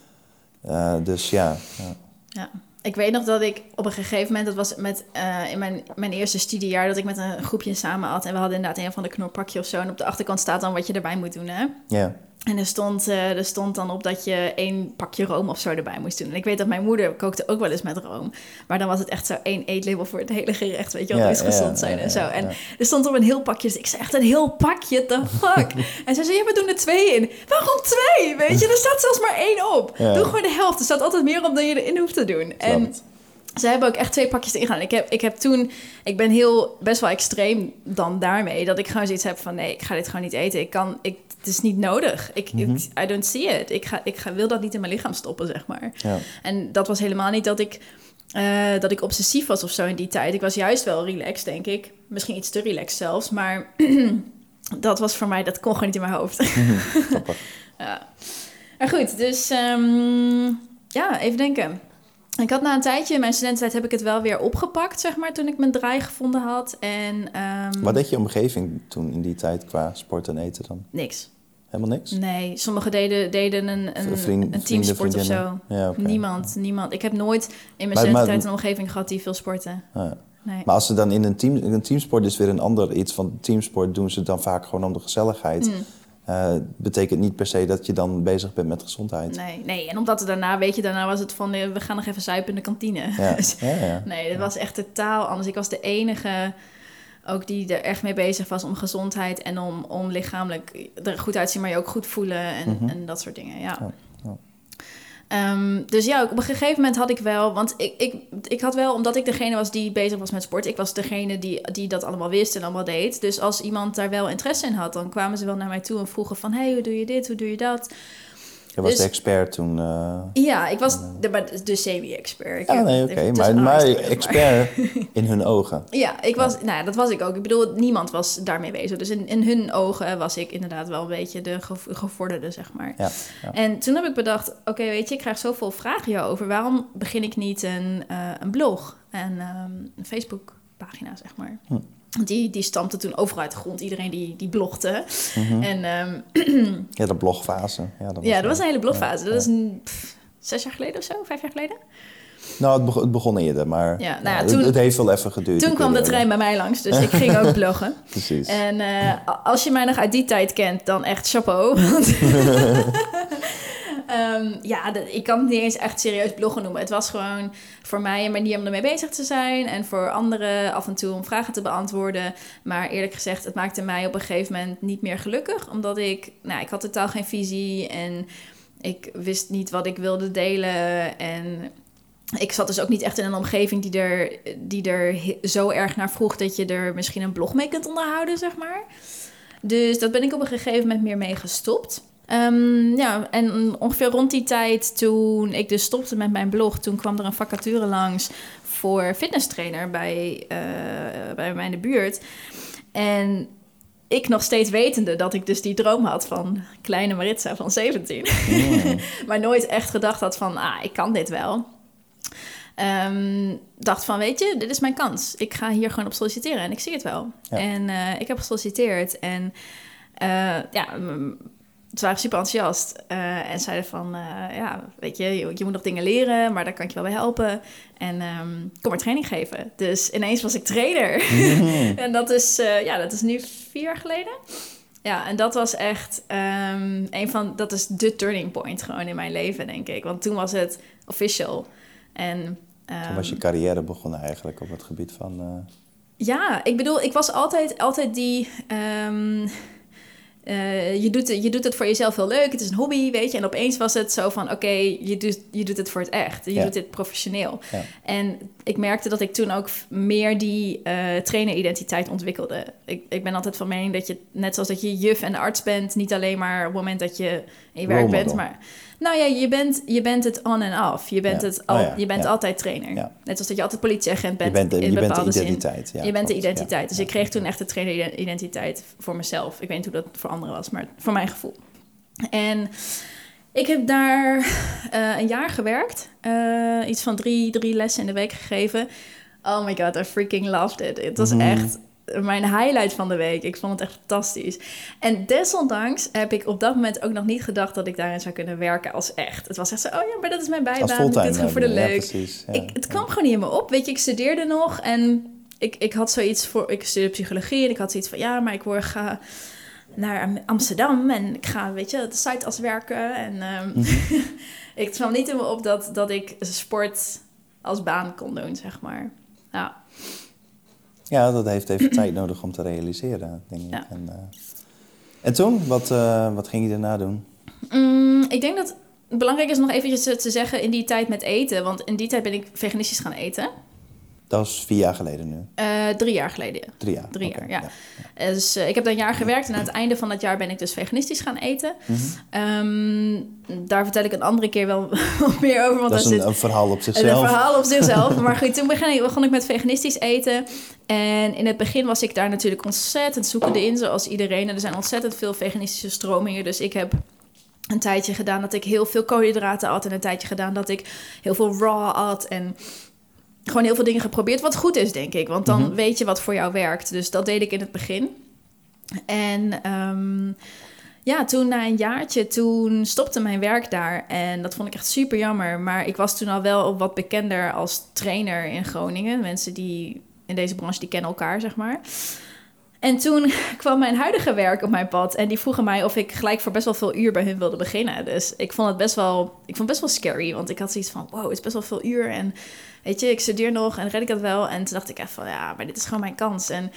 Eh, dus ja, ja. Ja. Ik weet nog dat ik op een gegeven moment, dat was met, eh, in mijn, mijn eerste studiejaar, dat ik met een groepje samen at. En we hadden inderdaad een van de knorpakje of zo. En op de achterkant staat dan wat je erbij moet doen, hè? ja. En er stond, eh, er stond dan op dat je één pakje room of zo erbij moest doen. En ik weet dat mijn moeder kookte ook wel eens met room. Maar dan was het echt zo één eetlabel voor het hele gerecht. Weet je wel, Ja, moest ja, gezond zijn ja, en zo. En er stond op een heel pakje. Dus ik zei echt een heel pakje, the [laughs] fuck? en zij zei, ja, we doen er twee in. Waarom twee? Weet je, er staat zelfs maar één op. Doe gewoon de helft. Er staat altijd meer op dan je erin hoeft te doen. En. Ze hebben ook echt twee pakjes ingegaan. Ik heb, ik heb toen, ik ben heel best wel extreem dan daarmee. Dat ik gewoon zoiets heb van nee, ik ga dit gewoon niet eten. Ik kan, ik, het is niet nodig. Ik, Mhm. ik- I don't see it. Ik, ga, ik ga, wil dat niet in mijn lichaam stoppen, zeg maar. Ja. En dat was helemaal niet dat ik, eh, dat ik obsessief was of zo in die tijd. Ik was juist wel relaxed, denk ik. Misschien iets te relaxed zelfs. Maar [clears throat] dat was voor mij, dat kon gewoon niet in mijn hoofd. [laughs] Grappig. Ja. Maar goed, dus ehm, ja, even denken. Ik had na een tijdje, in mijn studententijd heb ik het wel weer opgepakt, zeg maar, toen ik mijn draai gevonden had. En ehm, Wat deed je omgeving toen in die tijd qua sport en eten dan? niks. Helemaal niks? Nee, sommigen deden, deden een, een, Vriend- een teamsport of zo. Ja. Niemand, niemand. Ik heb nooit in mijn Maar- studententijd maar- een omgeving gehad die veel sporten. Ah, ja. Nee. Maar als ze dan in een, team, in een teamsport is weer een ander iets. Want teamsport doen ze dan vaak gewoon om de gezelligheid. Mm. Eh, betekent niet per se dat je dan bezig bent met gezondheid. Nee, nee, en omdat het daarna, weet je, daarna was het van, eh, we gaan nog even zuipen in de kantine. Ja. [laughs] Dus- Ja, ja. Nee, het was echt totaal anders. Ik was de enige ook die er echt mee bezig was om gezondheid en om, om lichamelijk er goed uitzien, maar je ook goed voelen en, Mhm. en dat soort dingen. Ja. Ehm, dus ja, op een gegeven moment had ik wel, want ik, ik, ik had wel, omdat ik degene was die bezig was met sport, ik was degene die, die dat allemaal wist en allemaal deed. Dus als iemand daar wel interesse in had, dan kwamen ze wel naar mij toe en vroegen van, hey, hoe doe je dit, hoe doe je dat? Je was Dus- de expert toen. eh, Ja, ik was de, maar de semi-expert. Ja, heb nee, oké. Maar, maar expert [laughs] in hun ogen. Ja, ik was, nou ja, dat was ik ook. Ik bedoel, niemand was daarmee bezig. Dus in, in hun ogen was ik inderdaad wel een beetje de gev- gevorderde, zeg maar. Ja, ja. En toen heb ik bedacht, oké, weet je, ik krijg zoveel vragen hierover. Waarom begin ik niet een, eh, een blog en ehm, een Facebook-pagina, zeg maar? Hm. Die, die stampte toen overal uit de grond. Iedereen die, die blogde. Mhm. En ehm, [clears throat] Ja, de blogfase. Ja, dat was, ja, dat was een hele blogfase. Ja, dat is ja. een, pff, zes jaar geleden of zo, vijf jaar geleden. Nou, het begon, het begon eerder, maar Ja, nou ja, het- toen- het, heeft wel even geduurd. Toen kwam de trein bij mij langs, dus ik [laughs] ging ook bloggen. Precies. En eh, als je mij nog uit die tijd kent, dan echt chapeau. [laughs] [laughs] Ehm, ja, ik kan het niet eens echt serieus bloggen noemen. Het was gewoon voor mij een manier om ermee bezig te zijn. En voor anderen af en toe om vragen te beantwoorden. Maar eerlijk gezegd, het maakte mij op een gegeven moment niet meer gelukkig. Omdat ik, nou, ik had totaal geen visie. En ik wist niet wat ik wilde delen. En ik zat dus ook niet echt in een omgeving die er, die er zo erg naar vroeg dat je er misschien een blog mee kunt onderhouden, zeg maar. Dus dat ben ik op een gegeven moment meer mee gestopt. Ehm, ja, en ongeveer rond die tijd toen ik dus stopte met mijn blog, toen kwam er een vacature langs voor fitnesstrainer bij, eh, bij mij in de buurt. En ik nog steeds wetende dat ik dus die droom had van kleine Maritza van 17. Mm. [laughs] maar nooit echt gedacht had van, ah, ik kan dit wel. Ehm, dacht van, weet je, dit is mijn kans. Ik ga hier gewoon op solliciteren en ik zie het wel. Ja. En eh, ik heb gesolliciteerd en eh, ja, ze waren super enthousiast. eh, en zeiden van, eh, ja, weet je, je, je moet nog dingen leren, maar daar kan ik je wel bij helpen. En ehm, kom maar training geven. Dus ineens was ik trainer. Mhm. [laughs] En dat is, eh, ja, dat is nu vier jaar geleden. Ja, en dat was echt ehm, een van, dat is de turning point gewoon in mijn leven, denk ik. Want toen was het official. En Toen ehm, was je carrière begonnen eigenlijk op het gebied van... ja, ik bedoel, ik was altijd, altijd die. Eh, je, doet, het- je doet het voor jezelf heel leuk, het is een hobby, weet je. En opeens was het zo van: oké, je, doet, je doet het voor het echt. Je Ja. doet dit professioneel. Ja. En ik merkte dat ik toen ook meer die eh traineridentiteit ontwikkelde. Ik, ik ben altijd van mening dat je, net zoals dat je juf en arts bent, niet alleen maar op het moment dat je in je werk Role bent, model. maar. Nou ja, je bent, je bent het on en off. Je bent, Ja. het al, Oh ja, je bent ja. altijd trainer. Net zoals dat je altijd politieagent bent je bent de, in je bent de zin. identiteit. Je bent de identiteit. Dus ik kreeg toen echt de traineridentiteit voor mezelf. Ik weet niet hoe dat voor anderen was, maar voor mijn gevoel. En ik heb daar [laughs] eh, een jaar gewerkt. Eh, iets van drie, drie lessen in de week gegeven. Oh my god, I freaking loved it. Het was Mhm. echt mijn highlight van de week. Ik vond het echt fantastisch. En desondanks heb ik op dat moment ook nog niet gedacht dat ik daarin zou kunnen werken als echt. Het was echt zo, oh ja, maar dat is mijn bijbaan. Het gewoon voor de ja, leuk. precies. Ja. Ik, het kwam gewoon niet in me op. Weet je, ik studeerde nog en ik, ik had zoiets voor. Ik studeerde psychologie en ik had zoiets van ja, maar ik word ga naar Am- Amsterdam en ik ga, weet je, de site als werken. En ehm Mhm. [laughs] ik kwam niet in me op dat, dat ik sport als baan kon doen, zeg maar. Ja. Ja, dat heeft even tijd [clears throat] nodig om te realiseren, denk ik. Ja. En, eh, en toen, wat, eh, wat ging je daarna doen? Mm, ik denk dat het belangrijk is nog eventjes te- te zeggen in die tijd met eten. Want in die tijd ben ik veganistisch gaan eten. Dat was vier jaar geleden nu. Eh, drie jaar geleden. Drie jaar. Drie jaar, ja. Dus eh, ik heb een jaar gewerkt en aan het einde van dat jaar ben ik dus veganistisch gaan eten. Mhm. Ehm, daar vertel ik een andere keer wel [laughs] meer over, want Dat is een, zit een verhaal op een zichzelf. verhaal op zichzelf. [laughs] maar goed, toen begon ik, begon ik met veganistisch eten. En in het begin was ik daar natuurlijk ontzettend zoekende in, zoals iedereen. En er zijn ontzettend veel veganistische stromingen, dus ik heb een tijdje gedaan dat ik heel veel koolhydraten at en een tijdje gedaan dat ik heel veel raw at en gewoon heel veel dingen geprobeerd. Wat goed is, denk ik, want dan Mhm. weet je wat voor jou werkt. Dus dat deed ik in het begin. En ehm, ja, toen na een jaartje, toen stopte mijn werk daar. En dat vond ik echt super jammer. Maar ik was toen al wel wat bekender als trainer in Groningen. Mensen die in deze branche, die kennen elkaar, zeg maar. En toen [laughs] kwam mijn huidige werk op mijn pad. En die vroegen mij of ik gelijk voor best wel veel uur bij hun wilde beginnen. Dus ik vond het best wel, ik vond het best wel scary. Want ik had zoiets van, wow, het is best wel veel uur. En weet je, ik studeer nog en red ik dat wel. En toen dacht ik echt van, ja, maar dit is gewoon mijn kans. En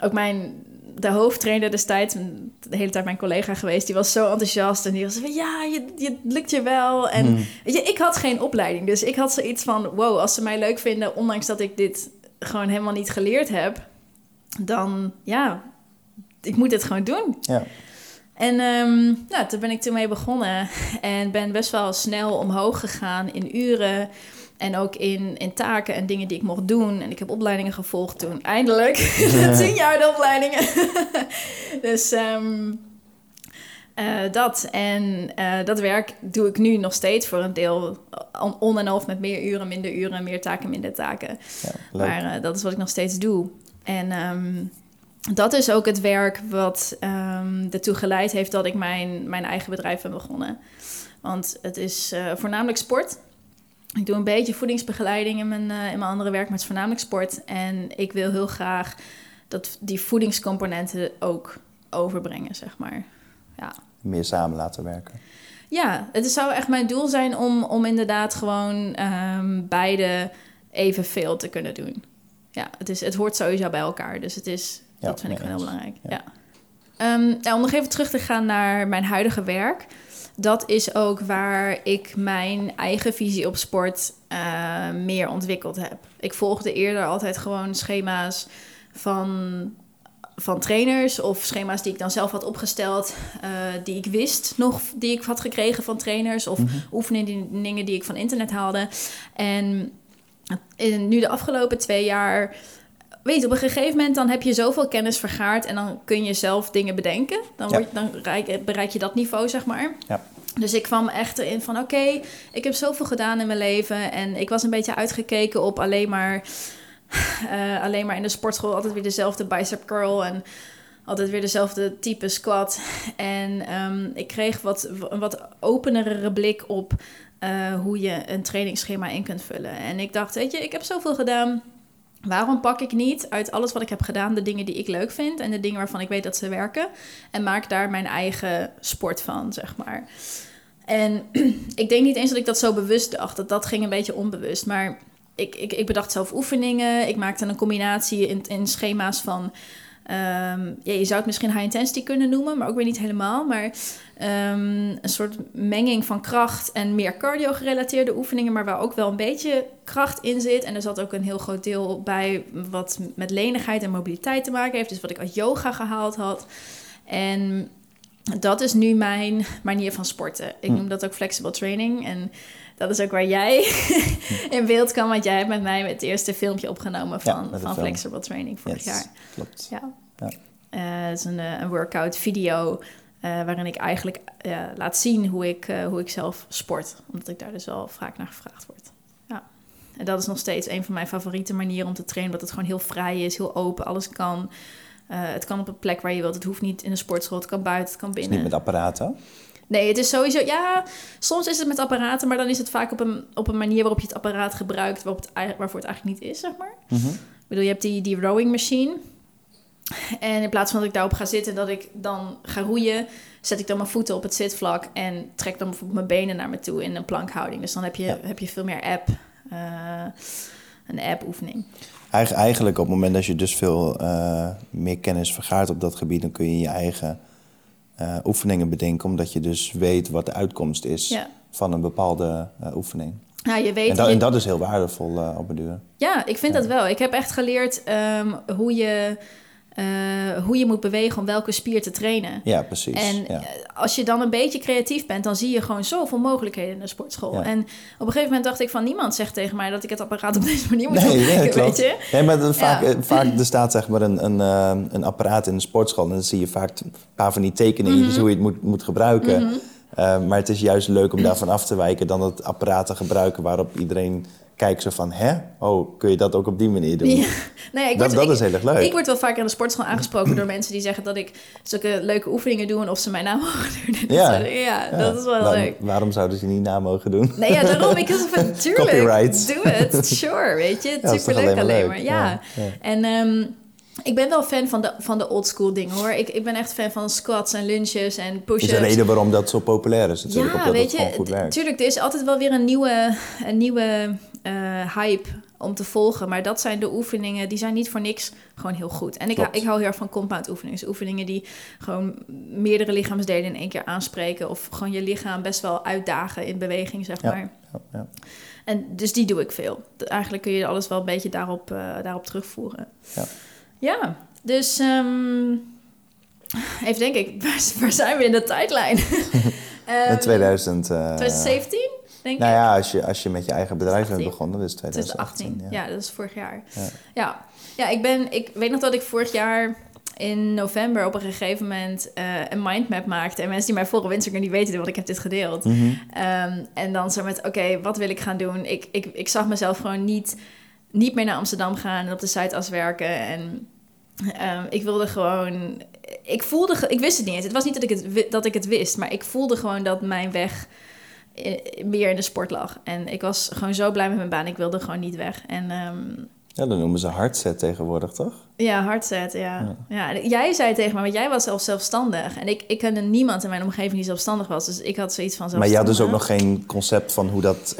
ook mijn de hoofdtrainer destijds, de hele tijd mijn collega geweest, die was zo enthousiast en die was van ja, je, je lukt je wel. En Hmm. weet je, ik had geen opleiding, dus ik had zoiets van wow, als ze mij leuk vinden, ondanks dat ik dit gewoon helemaal niet geleerd heb, dan ja, ik moet dit gewoon doen. Ja. En nou, toen ben ik toen mee begonnen en ben best wel snel omhoog gegaan in uren. En ook in, in taken en dingen die ik mocht doen. En ik heb opleidingen gevolgd toen. Eindelijk. [laughs] Tien jaar de opleidingen. [laughs] dus ehm, eh, dat. En eh, dat werk doe ik nu nog steeds voor een deel. On, on en off met meer uren, minder uren, meer taken, minder taken. Ja. Maar eh, dat is wat ik nog steeds doe. En ehm, dat is ook het werk wat ehm, ertoe geleid heeft dat ik mijn, mijn eigen bedrijf ben begonnen. Want het is eh, voornamelijk sport. Ik doe een beetje voedingsbegeleiding in mijn, eh, in mijn andere werk, maar het is voornamelijk sport. En ik wil heel graag dat die voedingscomponenten ook overbrengen, zeg maar. Ja. Meer samen laten werken. Ja, het zou echt mijn doel zijn om, om inderdaad gewoon ehm, beide evenveel te kunnen doen. Ja, het, is, het hoort sowieso bij elkaar. Dus het is, Ja, dat vind ik gewoon heel belangrijk. Ja. Ja. Ehm, om nog even terug te gaan naar mijn huidige werk. Dat is ook waar ik mijn eigen visie op sport eh, meer ontwikkeld heb. Ik volgde eerder altijd gewoon schema's van van trainers of schema's die ik dan zelf had opgesteld, eh, die ik wist nog, die ik had gekregen van trainers of oefeningen die ik van internet haalde. En in, nu de afgelopen twee jaar, weet je, op een gegeven moment dan heb je zoveel kennis vergaard en dan kun je zelf dingen bedenken. Dan, word, je- dan bereik, bereik je dat niveau, zeg maar. Ja. Dus ik kwam echt erin van, oké, ik heb zoveel gedaan in mijn leven en ik was een beetje uitgekeken op alleen maar [sighs] eh, alleen maar in de sportschool altijd weer dezelfde bicep curl en altijd weer dezelfde type squat. En ehm, ik kreeg wat, een wat openere blik op eh, hoe je een trainingsschema in kunt vullen. En ik dacht, weet je, ik heb zoveel gedaan. Waarom pak ik niet uit alles wat ik heb gedaan de dingen die ik leuk vind en de dingen waarvan ik weet dat ze werken en maak daar mijn eigen sport van, zeg maar. En [clears throat] ik denk niet eens dat ik dat zo bewust dacht, dat dat ging een beetje onbewust, maar ik, ik, ik bedacht zelf oefeningen. Ik maakte een combinatie in, in schema's van. Ehm, ja, je zou het misschien high intensity kunnen noemen, maar ook weer niet helemaal. Maar ehm, een soort menging van kracht en meer cardio gerelateerde oefeningen, maar waar ook wel een beetje kracht in zit. En er zat ook een heel groot deel bij wat met lenigheid en mobiliteit te maken heeft. Dus wat ik uit yoga gehaald had. En dat is nu mijn manier van sporten. Ik Hm. noem dat ook flexible training. En dat is ook waar jij [laughs] in beeld kan. Want jij hebt met mij het eerste filmpje opgenomen Ja, van, van film. flexible training vorig Yes, jaar. Klopt. Ja. Ja. Eh, het is een, eh, een workout video eh, waarin ik eigenlijk laat zien hoe ik, hoe ik zelf sport. Omdat ik daar dus wel vaak naar gevraagd word. Ja. En dat is nog steeds een van mijn favoriete manieren om te trainen. Omdat het gewoon heel vrij is, heel open, alles kan. Het kan op een plek waar je wilt. Het hoeft niet in een sportschool. Het kan buiten, het kan binnen. niet met apparaten. Nee, het is sowieso... Ja, soms is het met apparaten, maar dan is het vaak op een, op een manier waarop je het apparaat gebruikt... Waarop het, eigenlijk- waarvoor het eigenlijk niet is, zeg maar. Mhm. Ik bedoel, je hebt die, die rowing machine. En in plaats van dat ik daarop ga zitten... dat ik dan ga roeien... zet ik dan mijn voeten op het zitvlak... en trek dan bijvoorbeeld mijn benen naar me toe in een plankhouding. Dus dan heb je, Ja. heb je veel meer app... eh, een app-oefening. Eigen- Eigenlijk op het moment dat je dus veel eh, meer kennis vergaart op dat gebied, dan kun je je eigen eh, oefeningen bedenken, omdat je dus weet wat de uitkomst is Ja. van een bepaalde eh, oefening. Nou, je weet... En, dat- je- en dat is heel waardevol eh, op een duur. Ja, ik vind dat wel. Ik heb echt geleerd ehm, hoe, je, eh, hoe je moet bewegen om welke spier te trainen. Ja, precies. En ja. eh, als je dan een beetje creatief bent, dan zie je gewoon zoveel mogelijkheden in de sportschool. Ja. En op een gegeven moment dacht ik van niemand zegt tegen mij dat ik het apparaat op deze manier moet Nee, gebruiken, nee, [laughs] klopt. weet je? Nee, maar vaak, Ja. eh, vaak [laughs] er staat zeg maar een, een, een apparaat in de sportschool en dan zie je vaak een paar van die tekeningen Mhm. hoe je het moet, moet gebruiken. Eh, maar het is juist leuk om daarvan af te wijken dan het apparaat te gebruiken waarop iedereen kijkt zo van, hè? Oh, kun je dat ook op die manier doen? Ja. Nee, ik Dat- word, dat is heel erg leuk. Ik word wel vaker in de sportschool aangesproken door mensen die zeggen dat ik zulke leuke oefeningen doe en of ze mijn naam [laughs] mogen doen. Dat Ja. ja, Ja. dat is wel Waarom- leuk. Waarom zouden ze niet na mogen doen? Nee, ja, daarom. Ik was van, [laughs] tuurlijk, Copyright. doe het. Sure, weet je. [laughs] toch Superleuk alleen maar alleen maar. Ja. Ja, ja. En ehm, ik ben wel fan van de, van de old school dingen, hoor. Ik, ik ben echt fan van squats en lunches en Er is push-ups. een reden waarom dat zo populair is natuurlijk, Ja, weet het je, goed werkt. tuurlijk, er is altijd wel weer een nieuwe, een nieuwe eh, hype om te volgen. Maar dat zijn de oefeningen, die zijn niet voor niks gewoon heel goed. En ik, Klopt. ik hou heel erg van compound oefeningen. Dus oefeningen die gewoon meerdere lichaamsdelen in één keer aanspreken. Of gewoon je lichaam best wel uitdagen in beweging, zeg Ja. maar. Ja, ja. En dus die doe ik veel. De- Eigenlijk kun je alles wel een beetje daarop, eh, daarop terugvoeren. Ja. Ja, dus ehm, even denk ik, [laughs] waar, zijn we in de tijdlijn? [laughs] In 2000... eh, 2017, denk Nou ik. ja, als je, als je met je eigen bedrijf bent 18. begonnen, dus 2018. 2018, ja. ja. dat is vorig jaar. Ja. Ja, ja ik, ben, ik weet nog dat ik vorig jaar in november op een gegeven moment eh, een mindmap maakte. En mensen die mij volgen op Instagram, die weten dit, want ik heb dit gedeeld. Mhm. Ehm, en dan zo met, oké, wat wil ik gaan doen? Ik, ik, ik zag mezelf gewoon niet, niet meer naar Amsterdam gaan en op de Zuidas werken. En ehm, ik wilde gewoon... Ik voelde... Ik wist het niet eens. Het was niet dat ik het, dat ik het wist, maar ik voelde gewoon dat mijn weg eh, meer in de sport lag. En ik was gewoon zo blij met mijn baan. Ik wilde gewoon niet weg. En ehm, Ja, dat noemen ze hardset tegenwoordig, toch? ja, hardset, ja. ja. jij zei tegen me, want jij was zelf zelfstandig. En ik, ik kende niemand in mijn omgeving die zelfstandig was. Dus ik had zoiets van Maar je had dus ook zelfstandig. nog geen concept van hoe dat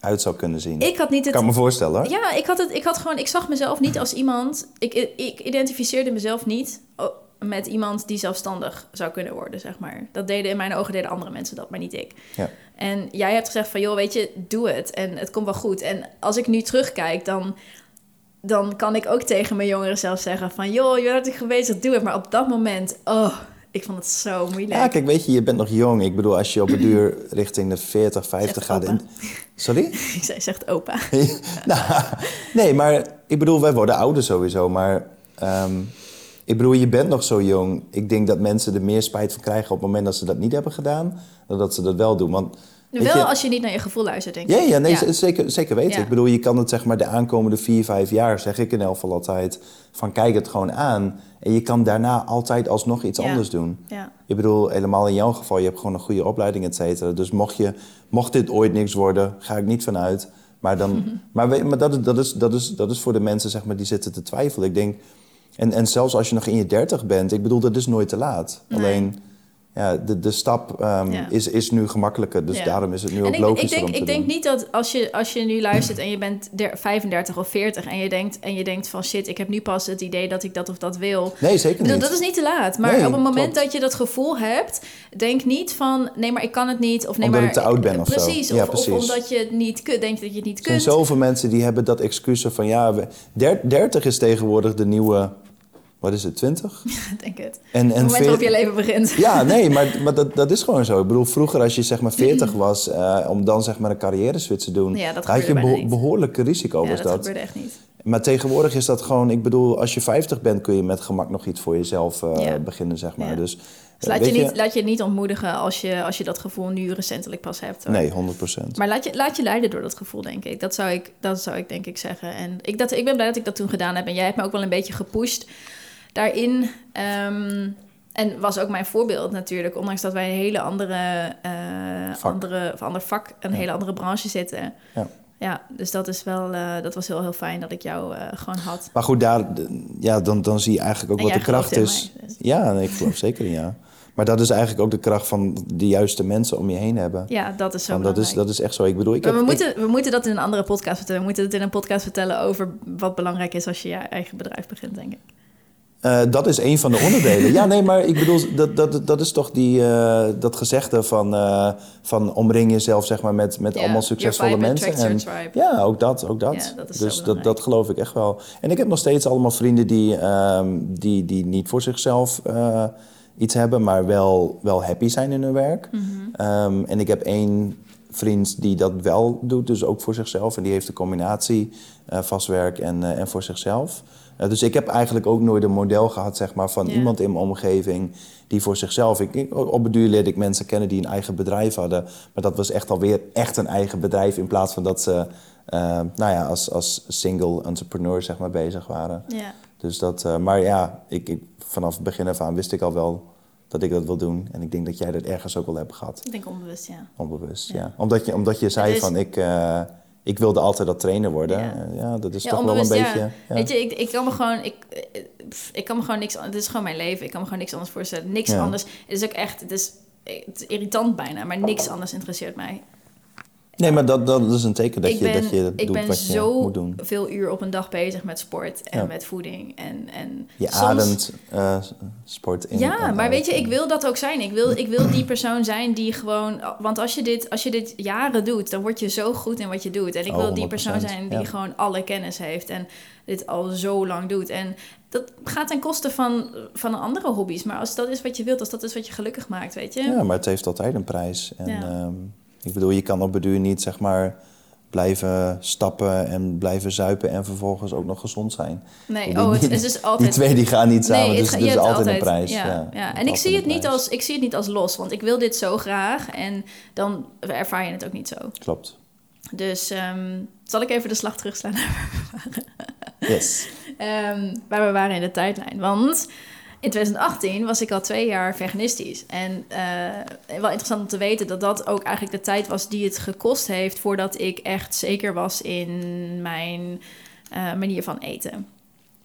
eruit zou kunnen zien. Ik had niet het... kan me voorstellen, hoor. Ja, ik had het. Ik had gewoon. Ik zag mezelf niet als iemand. Ik, ik identificeerde mezelf niet met iemand die zelfstandig zou kunnen worden, zeg maar. Dat deden in mijn ogen deden andere mensen dat, maar niet ik. Ja. En jij hebt gezegd van, joh, weet je, doe het en het komt wel goed. En als ik nu terugkijk, dan, dan kan ik ook tegen mijn jongeren zelf zeggen van, joh, je bent hartstikke bezig, doe het. Maar op dat moment, oh, ik vond het zo moeilijk. Ja, kijk, weet je, je bent nog jong. Ik bedoel, als je op een duur [clears throat] richting de 40, 50 Zegt gaat... opa. In... Sorry? [laughs] Ik zei, zegt opa. [laughs] nou, nee, maar ik bedoel, wij worden ouder sowieso. Maar ehm, ik bedoel, je bent nog zo jong. Ik denk dat mensen er meer spijt van krijgen op het moment dat ze dat niet hebben gedaan... dan dat ze dat wel doen. Want, Wel je- als je niet naar je gevoel luistert, denk ik. Ja, ja, nee, Zeker, zeker weten. Ja. Ik bedoel, je kan het zeg maar de aankomende vier, vijf jaar, zeg ik in elk geval altijd, van kijk het gewoon aan. En je kan daarna altijd alsnog iets Ja. anders doen. Ja. Ik bedoel, helemaal in jouw geval, je hebt gewoon een goede opleiding, et cetera. Dus mocht, je, mocht dit ooit niks worden, ga ik niet vanuit. Maar, dan, [laughs] maar, maar dat, is, dat, is, dat, is, dat is voor de mensen zeg maar, die zitten te twijfelen. Ik denk, en, en zelfs als je nog in je dertig bent, ik bedoel, dat is nooit te laat. Nee. Alleen, ja, de, de stap ehm, Ja. is, is nu gemakkelijker. Dus Ja. daarom is het nu ook ik, logischer ik denk, om te ik doen. denk niet dat als je, als je nu luistert en je bent der- 35 of 40 en je, denkt, en je denkt van shit, ik heb nu pas het idee dat ik dat of dat wil. Nee, zeker niet. dat is niet te laat. Maar Nee, op het moment klopt. dat je dat gevoel hebt, denk niet van nee, maar ik kan het niet. Of nee, Omdat maar ik te oud ben of zo. precies, Ja, of, precies. Of omdat je het niet kunt, denk je dat je het niet Er zijn kunt. zoveel mensen die hebben dat excuus van ja, we- der- 30 is tegenwoordig de nieuwe, wat is het, 20? [laughs] denk het. En, het en moment waarop je leven begint. [laughs] Ja, nee, maar, [laughs] maar dat, dat is gewoon zo. Ik bedoel, vroeger als je zeg maar 40 was, eh, om dan zeg maar een carrière switch te doen, Ja, had je niet. behoorlijke risico ja, was dat, dat. gebeurde echt niet. Maar tegenwoordig is dat gewoon, ik bedoel, als je 50 bent kun je met gemak nog iets voor jezelf eh, Ja. beginnen, zeg maar. Ja. Dus, Dus eh, laat je, niet, laat je niet ontmoedigen als je, als je dat gevoel nu recentelijk pas hebt. hoor. Nee, 100% Maar laat je, laat je leiden door dat gevoel, denk ik. Dat zou ik, dat zou ik denk ik zeggen. En ik, dat, ik ben blij dat ik dat toen gedaan heb. En jij hebt me ook wel een beetje gepusht daarin. Ehm, en was ook mijn voorbeeld natuurlijk. Ondanks dat wij een hele andere, eh, Vak. andere, of ander vak, een Ja. hele andere branche zitten. Ja. Ja, dus dat, is wel, eh, dat was heel, heel fijn dat ik jou eh, gewoon had. Maar goed, daar, ja, dan, dan zie je eigenlijk ook En wat de kracht is. mij, dus. Ja, nee, ik geloof zeker in ja. Maar dat is eigenlijk ook de kracht van de juiste mensen om je heen hebben. Ja, dat is zo Want dat, is, dat is echt zo. Ik bedoel, ik Maar heb, we, ik- moeten, we moeten dat in een andere podcast vertellen. We moeten het in een podcast vertellen over wat belangrijk is als je je eigen bedrijf begint, denk ik. Eh, dat is een van de onderdelen. ja, nee, maar ik bedoel, dat, dat, dat is toch die, eh, dat gezegde van, eh, van omring jezelf zeg maar, met, met allemaal succesvolle mensen. tribe. ja, ook dat, ook dat. Dat dus dat, dat geloof ik echt wel. En ik heb nog steeds allemaal vrienden die, ehm, die, die niet voor zichzelf iets hebben, maar wel, wel happy zijn in hun werk. Mhm. Ehm, en ik heb één vriend die dat wel doet, dus ook voor zichzelf. En die heeft de combinatie vast werk en, en voor zichzelf. Eh, dus ik heb eigenlijk ook nooit een model gehad zeg maar, van Ja. iemand in mijn omgeving die voor zichzelf... Ik, op het duur leerde ik mensen kennen die een eigen bedrijf hadden. Maar dat was echt alweer echt een eigen bedrijf... in plaats van dat ze eh, nou ja, als, als single entrepreneur zeg maar, bezig waren. Ja. Dus dat, eh, maar ja, ik, ik, vanaf het begin af aan wist ik al wel dat ik dat wil doen. En ik denk dat jij dat ergens ook wel hebt gehad. Ik denk onbewust, ja. Onbewust, Ja. ja. Omdat, je, omdat je zei van ik, ik wilde altijd dat trainer worden. Ja. Ja, ja dat is ja, toch wel een beetje... ja. ja. Weet je, ik, ik kan me gewoon... Ik, eh, ik kan me gewoon niks... Het is gewoon mijn leven. Ik kan me gewoon niks anders voorstellen. Niks anders. Het is ook echt... Het is, het is irritant bijna, maar niks anders interesseert mij. Nee, maar dat, dat is een teken dat ik je, ben, dat je ik doet ben wat je zo moet doen. veel uur op een dag bezig met sport en Ja. met voeding. En, en Je soms- ademt eh, sport in. Ja, maar uit weet je, ik wil dat ook zijn. Ik wil, ik wil die persoon zijn die gewoon... Want als je, dit, als je dit jaren doet, dan word je zo goed in wat je doet. En ik Oh, wil die persoon 100%, zijn die ja. gewoon alle kennis heeft en dit al zo lang doet. En dat gaat ten koste van, van andere hobby's. Maar als dat is wat je wilt, als dat is wat je gelukkig maakt, weet je? Ja, maar het heeft altijd een prijs. En, Ja. ehm, ik bedoel, je kan op het duur niet zeg maar blijven stappen en blijven zuipen en vervolgens ook nog gezond zijn. Nee, Die- oh, het, is altijd... Die twee die gaan niet samen, Nee, het dus is altijd, een prijs. Ja, Ja, En ik zie, het niet als, ik zie het niet als los, want ik wil dit zo graag en dan ervaar je het ook niet zo. Klopt. Dus ehm, zal ik even de slag terugslaan Yes. [laughs] Ehm, waar we waren in de tijdlijn. Want in 2018 was ik al twee jaar veganistisch. En eh, wel interessant om te weten dat dat ook eigenlijk de tijd was die het gekost heeft voordat ik echt zeker was in mijn eh, manier van eten.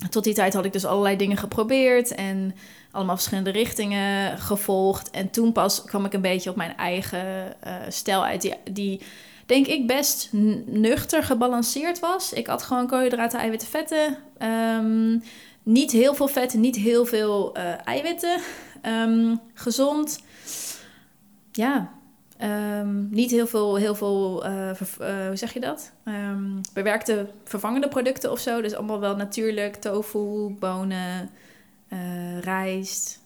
Tot die tijd had ik dus allerlei dingen geprobeerd en allemaal verschillende richtingen gevolgd. En toen pas kwam ik een beetje op mijn eigen eh, stijl uit, die, die denk ik best nuchter gebalanceerd was. Ik had gewoon koolhydraten, eiwitten, vetten. Ehm, niet heel veel vetten, niet heel veel eh, eiwitten. Ehm, gezond. Ja. Ehm, niet heel veel, heel veel eh, eh, hoe zeg je dat? Ehm, bewerkte vervangende producten of zo. Dus allemaal wel natuurlijk. Tofu, bonen, rijst,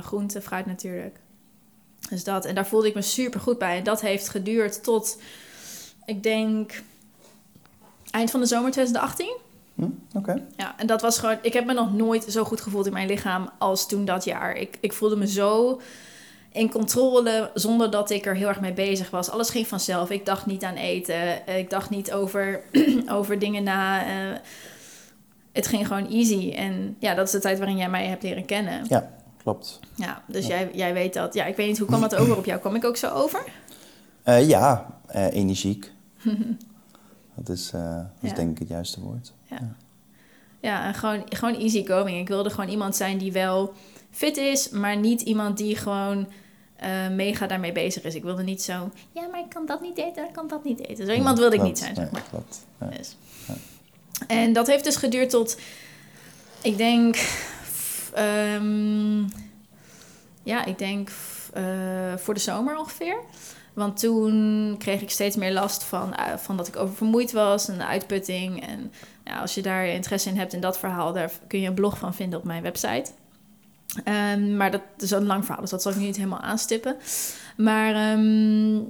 groente, fruit natuurlijk. Dus dat. En daar voelde ik me super goed bij. En dat heeft geduurd tot, ik denk, eind van de zomer 2018. Hm? Oké. Ja, en dat was gewoon... Ik heb me nog nooit zo goed gevoeld in mijn lichaam als toen dat jaar. Ik, ik voelde me zo in controle zonder dat ik er heel erg mee bezig was. Alles ging vanzelf. Ik dacht niet aan eten. Ik dacht niet over, [clears throat] over dingen na. eh, het ging gewoon easy. En ja, dat is de tijd waarin jij mij hebt leren kennen. Ja, klopt. Ja, dus Jij, jij weet dat. Ja, ik weet niet, hoe kwam dat over op jou? Kwam ik ook zo over? Eh, ja, eh, energiek. [laughs] dat is, dat is Ja. denk ik het juiste woord. Ja, en gewoon, gewoon easy going. Ik wilde gewoon iemand zijn die wel fit is, maar niet iemand die gewoon eh, mega daarmee bezig is. Ik wilde niet zo, ja, maar ik kan dat niet eten, ik kan dat niet eten. Zo iemand wilde ik niet zijn, zeg Ja, maar. klopt. Ja. Dus. En dat heeft dus geduurd tot, ik denk, ehm, ja, ik denk eh, voor de zomer ongeveer. Want toen kreeg ik steeds meer last van, eh, van dat ik oververmoeid was en de uitputting. En ja, als je daar interesse in hebt in dat verhaal, daar kun je een blog van vinden op mijn website. Ehm, maar dat is een lang verhaal, dus dat zal ik nu niet helemaal aanstippen. Maar ehm,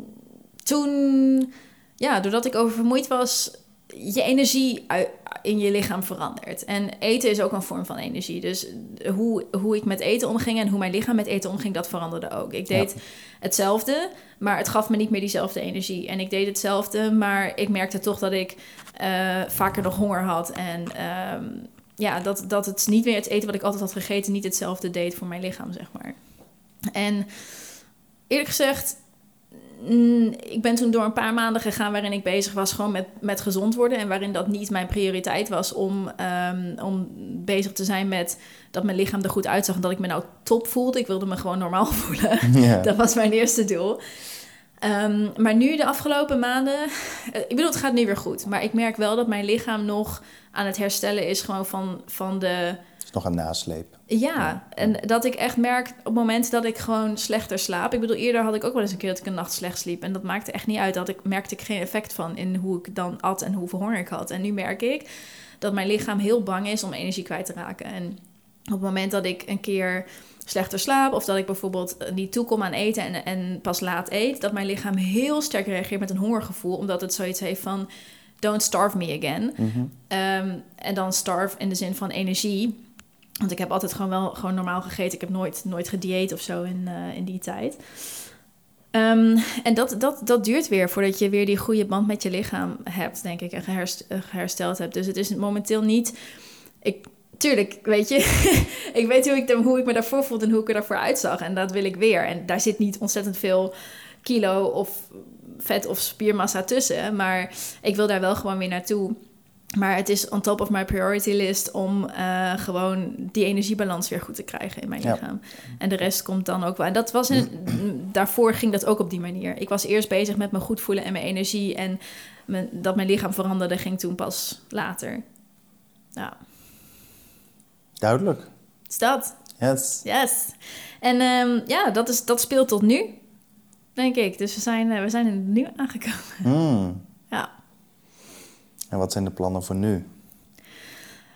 toen, ja, doordat ik oververmoeid was, je energie ui- in je lichaam verandert. En eten is ook een vorm van energie. Dus hoe, hoe ik met eten omging en hoe mijn lichaam met eten omging, dat veranderde ook. Ik deed hetzelfde, maar het gaf me niet meer diezelfde energie. En ik deed hetzelfde, maar ik merkte toch dat ik eh, vaker nog honger had. En ehm, ja, dat, dat het niet meer het eten wat ik altijd had gegeten, niet hetzelfde deed voor mijn lichaam, zeg maar. En eerlijk gezegd, mm, ik ben toen door een paar maanden gegaan waarin ik bezig was gewoon met, met gezond worden. En waarin dat niet mijn prioriteit was om, ehm, om bezig te zijn met dat mijn lichaam er goed uitzag en dat ik me nou top voelde. Ik wilde me gewoon normaal [laughs] voelen. [laughs] Dat was mijn eerste doel. Ehm, maar nu, de afgelopen maanden, eh, ik bedoel, het gaat nu weer goed. Maar ik merk wel dat mijn lichaam nog aan het herstellen is gewoon van, van de... Is nog een nasleep. Ja, en dat ik echt merk op het moment dat ik gewoon slechter slaap. Ik bedoel, eerder had ik ook wel eens een keer dat ik een nacht slecht sliep. En dat maakte echt niet uit. Dat ik merkte ik geen effect van in hoe ik dan at en hoeveel honger ik had. En nu merk ik dat mijn lichaam heel bang is om energie kwijt te raken. En op het moment dat ik een keer slechter slaap... of dat ik bijvoorbeeld niet toekom aan eten en, en pas laat eet... dat mijn lichaam heel sterk reageert met een hongergevoel... omdat het zoiets heeft van... don't starve me again. Mhm. Ehm, en dan starve in de zin van energie. Want ik heb altijd gewoon wel gewoon normaal gegeten. Ik heb nooit, nooit gedieet of zo in, eh, in die tijd. Ehm, en dat, dat, dat duurt weer voordat je weer die goede band met je lichaam hebt, denk ik. En geherst- eh, gehersteld hebt. Dus het is momenteel niet... Ik, tuurlijk, weet je. [laughs] ik weet hoe ik, hoe ik me daarvoor voelde en hoe ik er daarvoor uitzag. En dat wil ik weer. En daar zit niet ontzettend veel kilo of vet of spiermassa tussen. Maar ik wil daar wel gewoon weer naartoe. Maar het is on top of my priority list om eh, gewoon die energiebalans weer goed te krijgen in mijn Ja. lichaam. En de rest komt dan ook wel. En dat was in, [clears throat] daarvoor ging dat ook op die manier. Ik was eerst bezig met me goed voelen en mijn energie. En mijn, dat mijn lichaam veranderde, ging toen pas later. Ja, Duidelijk. is dat. Yes. Yes. En ehm, ja, dat, is, dat speelt tot nu, denk ik. Dus we zijn, eh, we zijn in het nu aangekomen. Hmm. Ja. En wat zijn de plannen voor nu?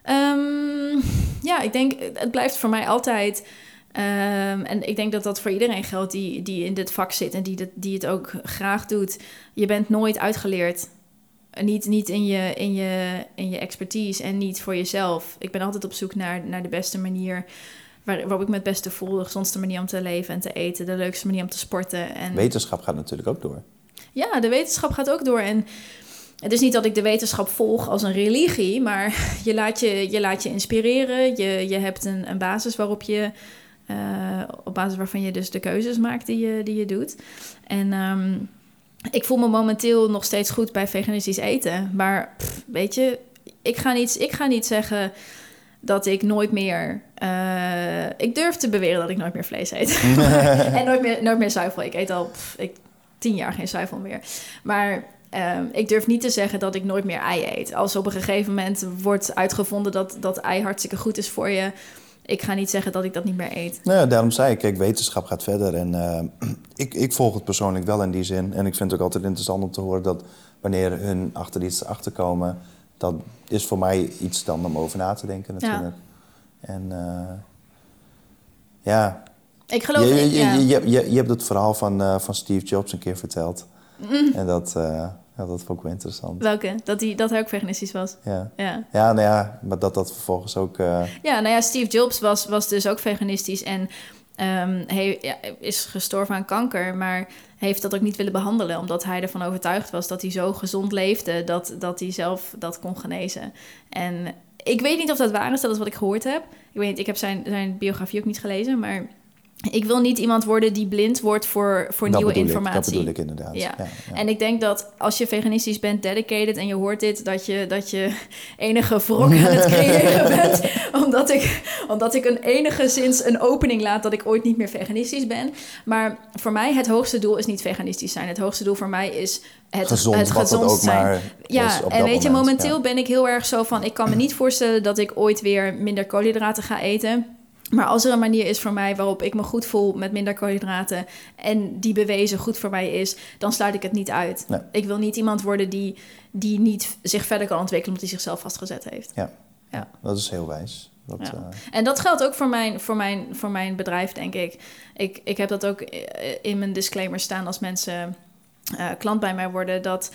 Ehm, ja, ik denk, het blijft voor mij altijd. ehm, en ik denk dat dat voor iedereen geldt die, die in dit vak zit en die, dat, die het ook graag doet. Je bent nooit uitgeleerd. Niet, niet in, je, in, je, in je expertise en niet voor jezelf. Ik ben altijd op zoek naar, naar de beste manier waar, waarop ik me het beste voel. De gezondste manier om te leven en te eten. De leukste manier om te sporten. En Wetenschap gaat natuurlijk ook door. ja, de wetenschap gaat ook door. En het is niet dat ik de wetenschap volg als een religie, maar [laughs] je laat je, je, laat je inspireren. Je, je hebt een, een basis waarop je, eh, op basis waarvan je dus de keuzes maakt die je, die je doet. En ehm, ik voel me momenteel nog steeds goed bij veganistisch eten. Maar pff, weet je, ik ga, niet, ik ga niet zeggen dat ik nooit meer. eh, ik durf te beweren dat ik nooit meer vlees eet. [laughs] en nooit meer, nooit meer zuivel. Ik eet al pff, ik, tien jaar geen zuivel meer. Maar ehm, ik durf niet te zeggen dat ik nooit meer ei eet. Als op een gegeven moment wordt uitgevonden dat, dat ei hartstikke goed is voor je. Ik ga niet zeggen dat ik dat niet meer eet. Nou ja, daarom zei ik, kijk, wetenschap gaat verder. En eh, [clears throat] ik, ik volg het persoonlijk wel in die zin. En ik vind het ook altijd interessant om te horen dat wanneer hun achter iets achterkomen... dat is voor mij iets dan om over na te denken natuurlijk. En eh, ja, Ik geloof je, je, in- je, ja. je, je, je- je hebt het verhaal van, eh, van Steve Jobs een keer verteld. Mm. En dat, eh, ja, dat vond ik wel interessant. Welke? Dat hij, dat hij ook veganistisch was. Ja. Ja. ja, nou ja, maar dat dat vervolgens ook... eh, Ja, nou ja, Steve Jobs was, was dus ook veganistisch en ehm, hij ja, is gestorven aan kanker, maar heeft dat ook niet willen behandelen, omdat hij ervan overtuigd was dat hij zo gezond leefde dat, dat hij zelf dat kon genezen. En ik weet niet of dat waar is, dat is wat ik gehoord heb. Ik weet niet, ik heb zijn, zijn biografie ook niet gelezen, maar ik wil niet iemand worden die blind wordt voor, voor dat nieuwe informatie. Ik, dat bedoel ik inderdaad. Ja. Ja, ja. En ik denk dat als je veganistisch bent, dedicated en je hoort dit, dat je, dat je enige wrok [laughs] aan het creëren bent. Omdat ik, omdat ik een enigszins een opening laat dat ik ooit niet meer veganistisch ben. Maar voor mij, het hoogste doel is niet veganistisch zijn. Het hoogste doel voor mij is het gezond, het gezond ook zijn. Ja, en weet je, moment, momenteel ben ik heel erg zo van... ik kan me niet voorstellen dat ik ooit weer minder koolhydraten ga eten... Maar als er een manier is voor mij waarop ik me goed voel met minder koolhydraten en die bewezen goed voor mij is, dan sluit ik het niet uit. Nee. Ik wil niet iemand worden die, die niet zich verder kan ontwikkelen omdat hij zichzelf vastgezet heeft. Ja. Ja. Dat is heel wijs. Dat, Ja. eh, En dat geldt ook voor mijn, voor mijn, voor mijn bedrijf, denk ik. ik. Ik heb dat ook eh, in mijn disclaimer staan als mensen eh, klant bij mij worden, dat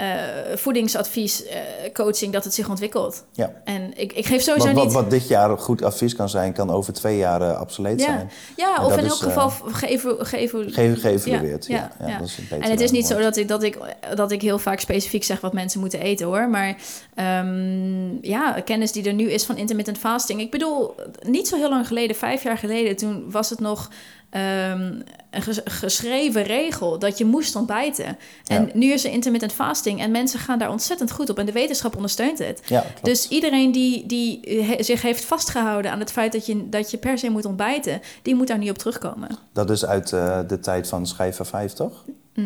eh, voedingsadvies, eh, coaching, dat het zich ontwikkelt. ja. En ik, ik geef sowieso Wat, wat, niet... wat dit jaar goed advies kan zijn, kan over twee jaar eh, obsoleet Ja, zijn. ja En of in elk geval Ge geëvalueerd. Ja, Ja, ja, ja, ja. Dat is een betere En het is niet zo dat ik, dat, ik, dat ik heel vaak specifiek zeg wat mensen moeten eten hoor. Maar ehm, ja, kennis die er nu is van intermittent fasting. Ik bedoel, niet zo heel lang geleden, vijf jaar geleden, toen was het nog ehm, een ges- geschreven regel dat je moest ontbijten. En Ja. nu is er intermittent fasting en mensen gaan daar ontzettend goed op. En de wetenschap ondersteunt het. Ja. Dus iedereen die, die he- zich heeft vastgehouden aan het feit dat je, dat je per se moet ontbijten, die moet daar niet op terugkomen. Dat is uit eh, de tijd van Schijf 5, toch? [laughs]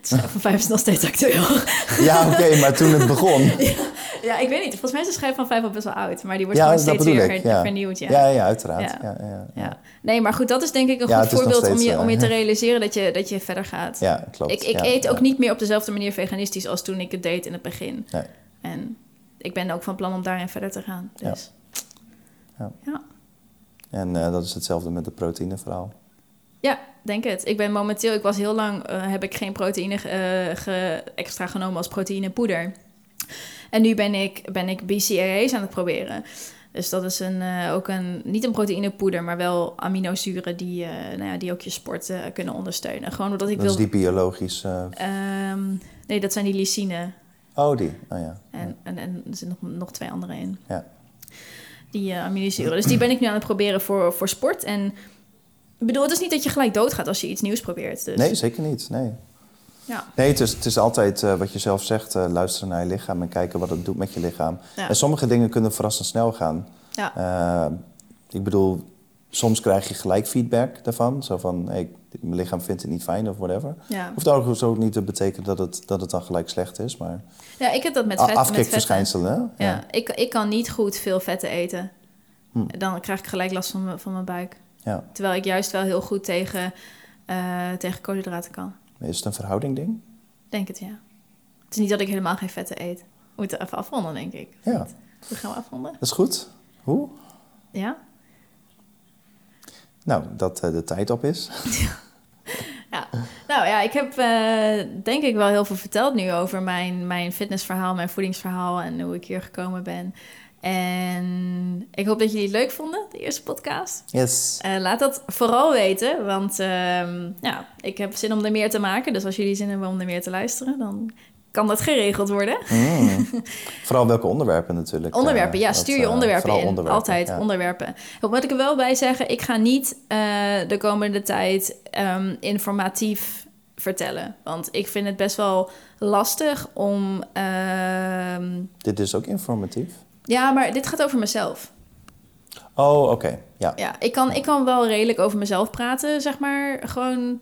Het van vijf is nog steeds actueel. Ja, oké, maar toen het begon. [laughs] Ja, ik weet niet. Volgens mij is de schijf van vijf al best wel oud. Maar die wordt Ja, gewoon steeds weer ik. Ja. vernieuwd. Ja. Ja, ja, uiteraard. Ja. Ja. Ja, ja, Ja. Nee, maar goed, dat is denk ik een Ja, goed voorbeeld om je, zo, om je te realiseren dat je, dat je verder gaat. Ja, klopt. ik ik Ja, eet ook ja. niet meer op dezelfde manier veganistisch als toen ik het deed in het begin. Nee. En ik ben ook van plan om daarin verder te gaan. Ja. Dus. Ja. ja. En eh, dat is hetzelfde met het proteïneverhaal. Ja, denk het. Ik ben momenteel, ik was heel lang, eh, heb ik geen proteïne eh, ge- extra genomen als proteïnepoeder. En nu ben ik, ben ik BCAA's aan het proberen. Dus dat is een, eh, ook een, niet een proteïnepoeder, maar wel aminozuren die, eh, nou ja, die ook je sport eh, kunnen ondersteunen. Gewoon omdat ik Dat wil... is die biologisch... eh, Ehm, nee, dat zijn die lysine. Oh, die. Oh ja. En, en, en er zitten nog, nog twee andere in. Ja. Die aminozuren. Dus die ben ik nu aan het proberen voor, voor sport. En ik bedoel, het is niet dat je gelijk doodgaat als je iets nieuws probeert. Dus. Nee, zeker niet. Nee. Ja. Nee, het is, het is altijd eh, wat je zelf zegt, eh, luisteren naar je lichaam en kijken wat het doet met je lichaam. Ja. En sommige dingen kunnen verrassend snel gaan. Ja. Eh, ik bedoel, soms krijg je gelijk feedback daarvan. Zo van, hey, mijn lichaam vindt het niet fijn of whatever. Ja. Hoeft overigens ook niet te betekenen dat het, dat het dan gelijk slecht is, maar ja, ik heb dat met vet. met afkikverschijnselen. vetten. Ja, ik, ik kan niet goed veel vetten eten. Hm. Dan krijg ik gelijk last van, mijn- van mijn buik. ja. Terwijl ik juist wel heel goed tegen, tegen koolhydraten kan. Is het een verhouding ding? Denk het, ja. Het is niet dat ik helemaal geen vetten eet. We moeten even afronden, denk ik. Ja. We gaan we afronden? Dat is goed. Hoe? Ja? Nou, dat eh, de tijd op is. [laughs] Ja. Nou ja, ik heb eh, denk ik wel heel veel verteld nu over mijn, mijn fitnessverhaal, mijn voedingsverhaal en hoe ik hier gekomen ben. En ik hoop dat jullie het leuk vonden, de eerste podcast. Yes. Eh, laat dat vooral weten, want ehm, ja, ik heb zin om er meer te maken. Dus als jullie zin hebben om er meer te luisteren, dan kan dat geregeld worden. Mm. [laughs] Vooral welke onderwerpen natuurlijk. eh, Onderwerpen, ja, dat, stuur je eh, onderwerpen in. onderwerpen, Altijd ja. onderwerpen. Wat ik er wel bij zeggen? Ik ga niet eh, de komende tijd ehm, informatief vertellen. Want ik vind het best wel lastig om... ehm, Dit is ook informatief. Ja, maar dit gaat over mezelf. Oh, oké. Ja. Ja, ik kan, ik kan wel redelijk over mezelf praten, zeg maar. Gewoon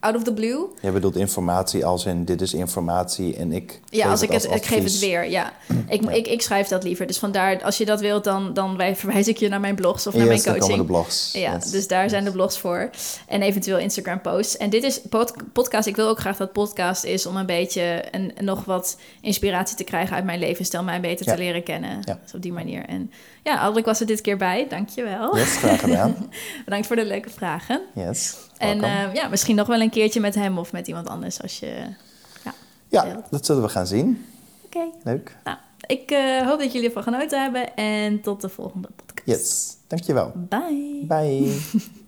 out of the blue. Jij bedoelt informatie als in dit is informatie en ik. Ja, geef als ik het, ik geef het weer, ja. [clears throat] Ik, Ja. Ik, ik schrijf dat liever. Dus vandaar, als je dat wilt, dan, dan wij- verwijs ik je naar mijn blogs of naar mijn coaching. de blogs. Ja, Yes. dus daar zijn de blogs voor. En eventueel Instagram posts. En dit is pod- podcast. Ik wil ook graag dat podcast is om een beetje een, nog wat inspiratie te krijgen uit mijn levensstijl. Mij beter Ja. te leren kennen. Ja. Dus op die manier. En ja, Aldrik was er dit keer bij. Dankjewel. Yes, graag gedaan. [laughs] Bedankt voor de leuke vragen. Yes. En eh, ja, misschien nog wel een keertje met hem of met iemand anders als je... ja, dat zullen we gaan zien. Oké. Leuk. Nou, ik eh, hoop dat jullie ervan genoten hebben. En tot de volgende podcast. Yes. Dankjewel. Bye. Bye. [laughs]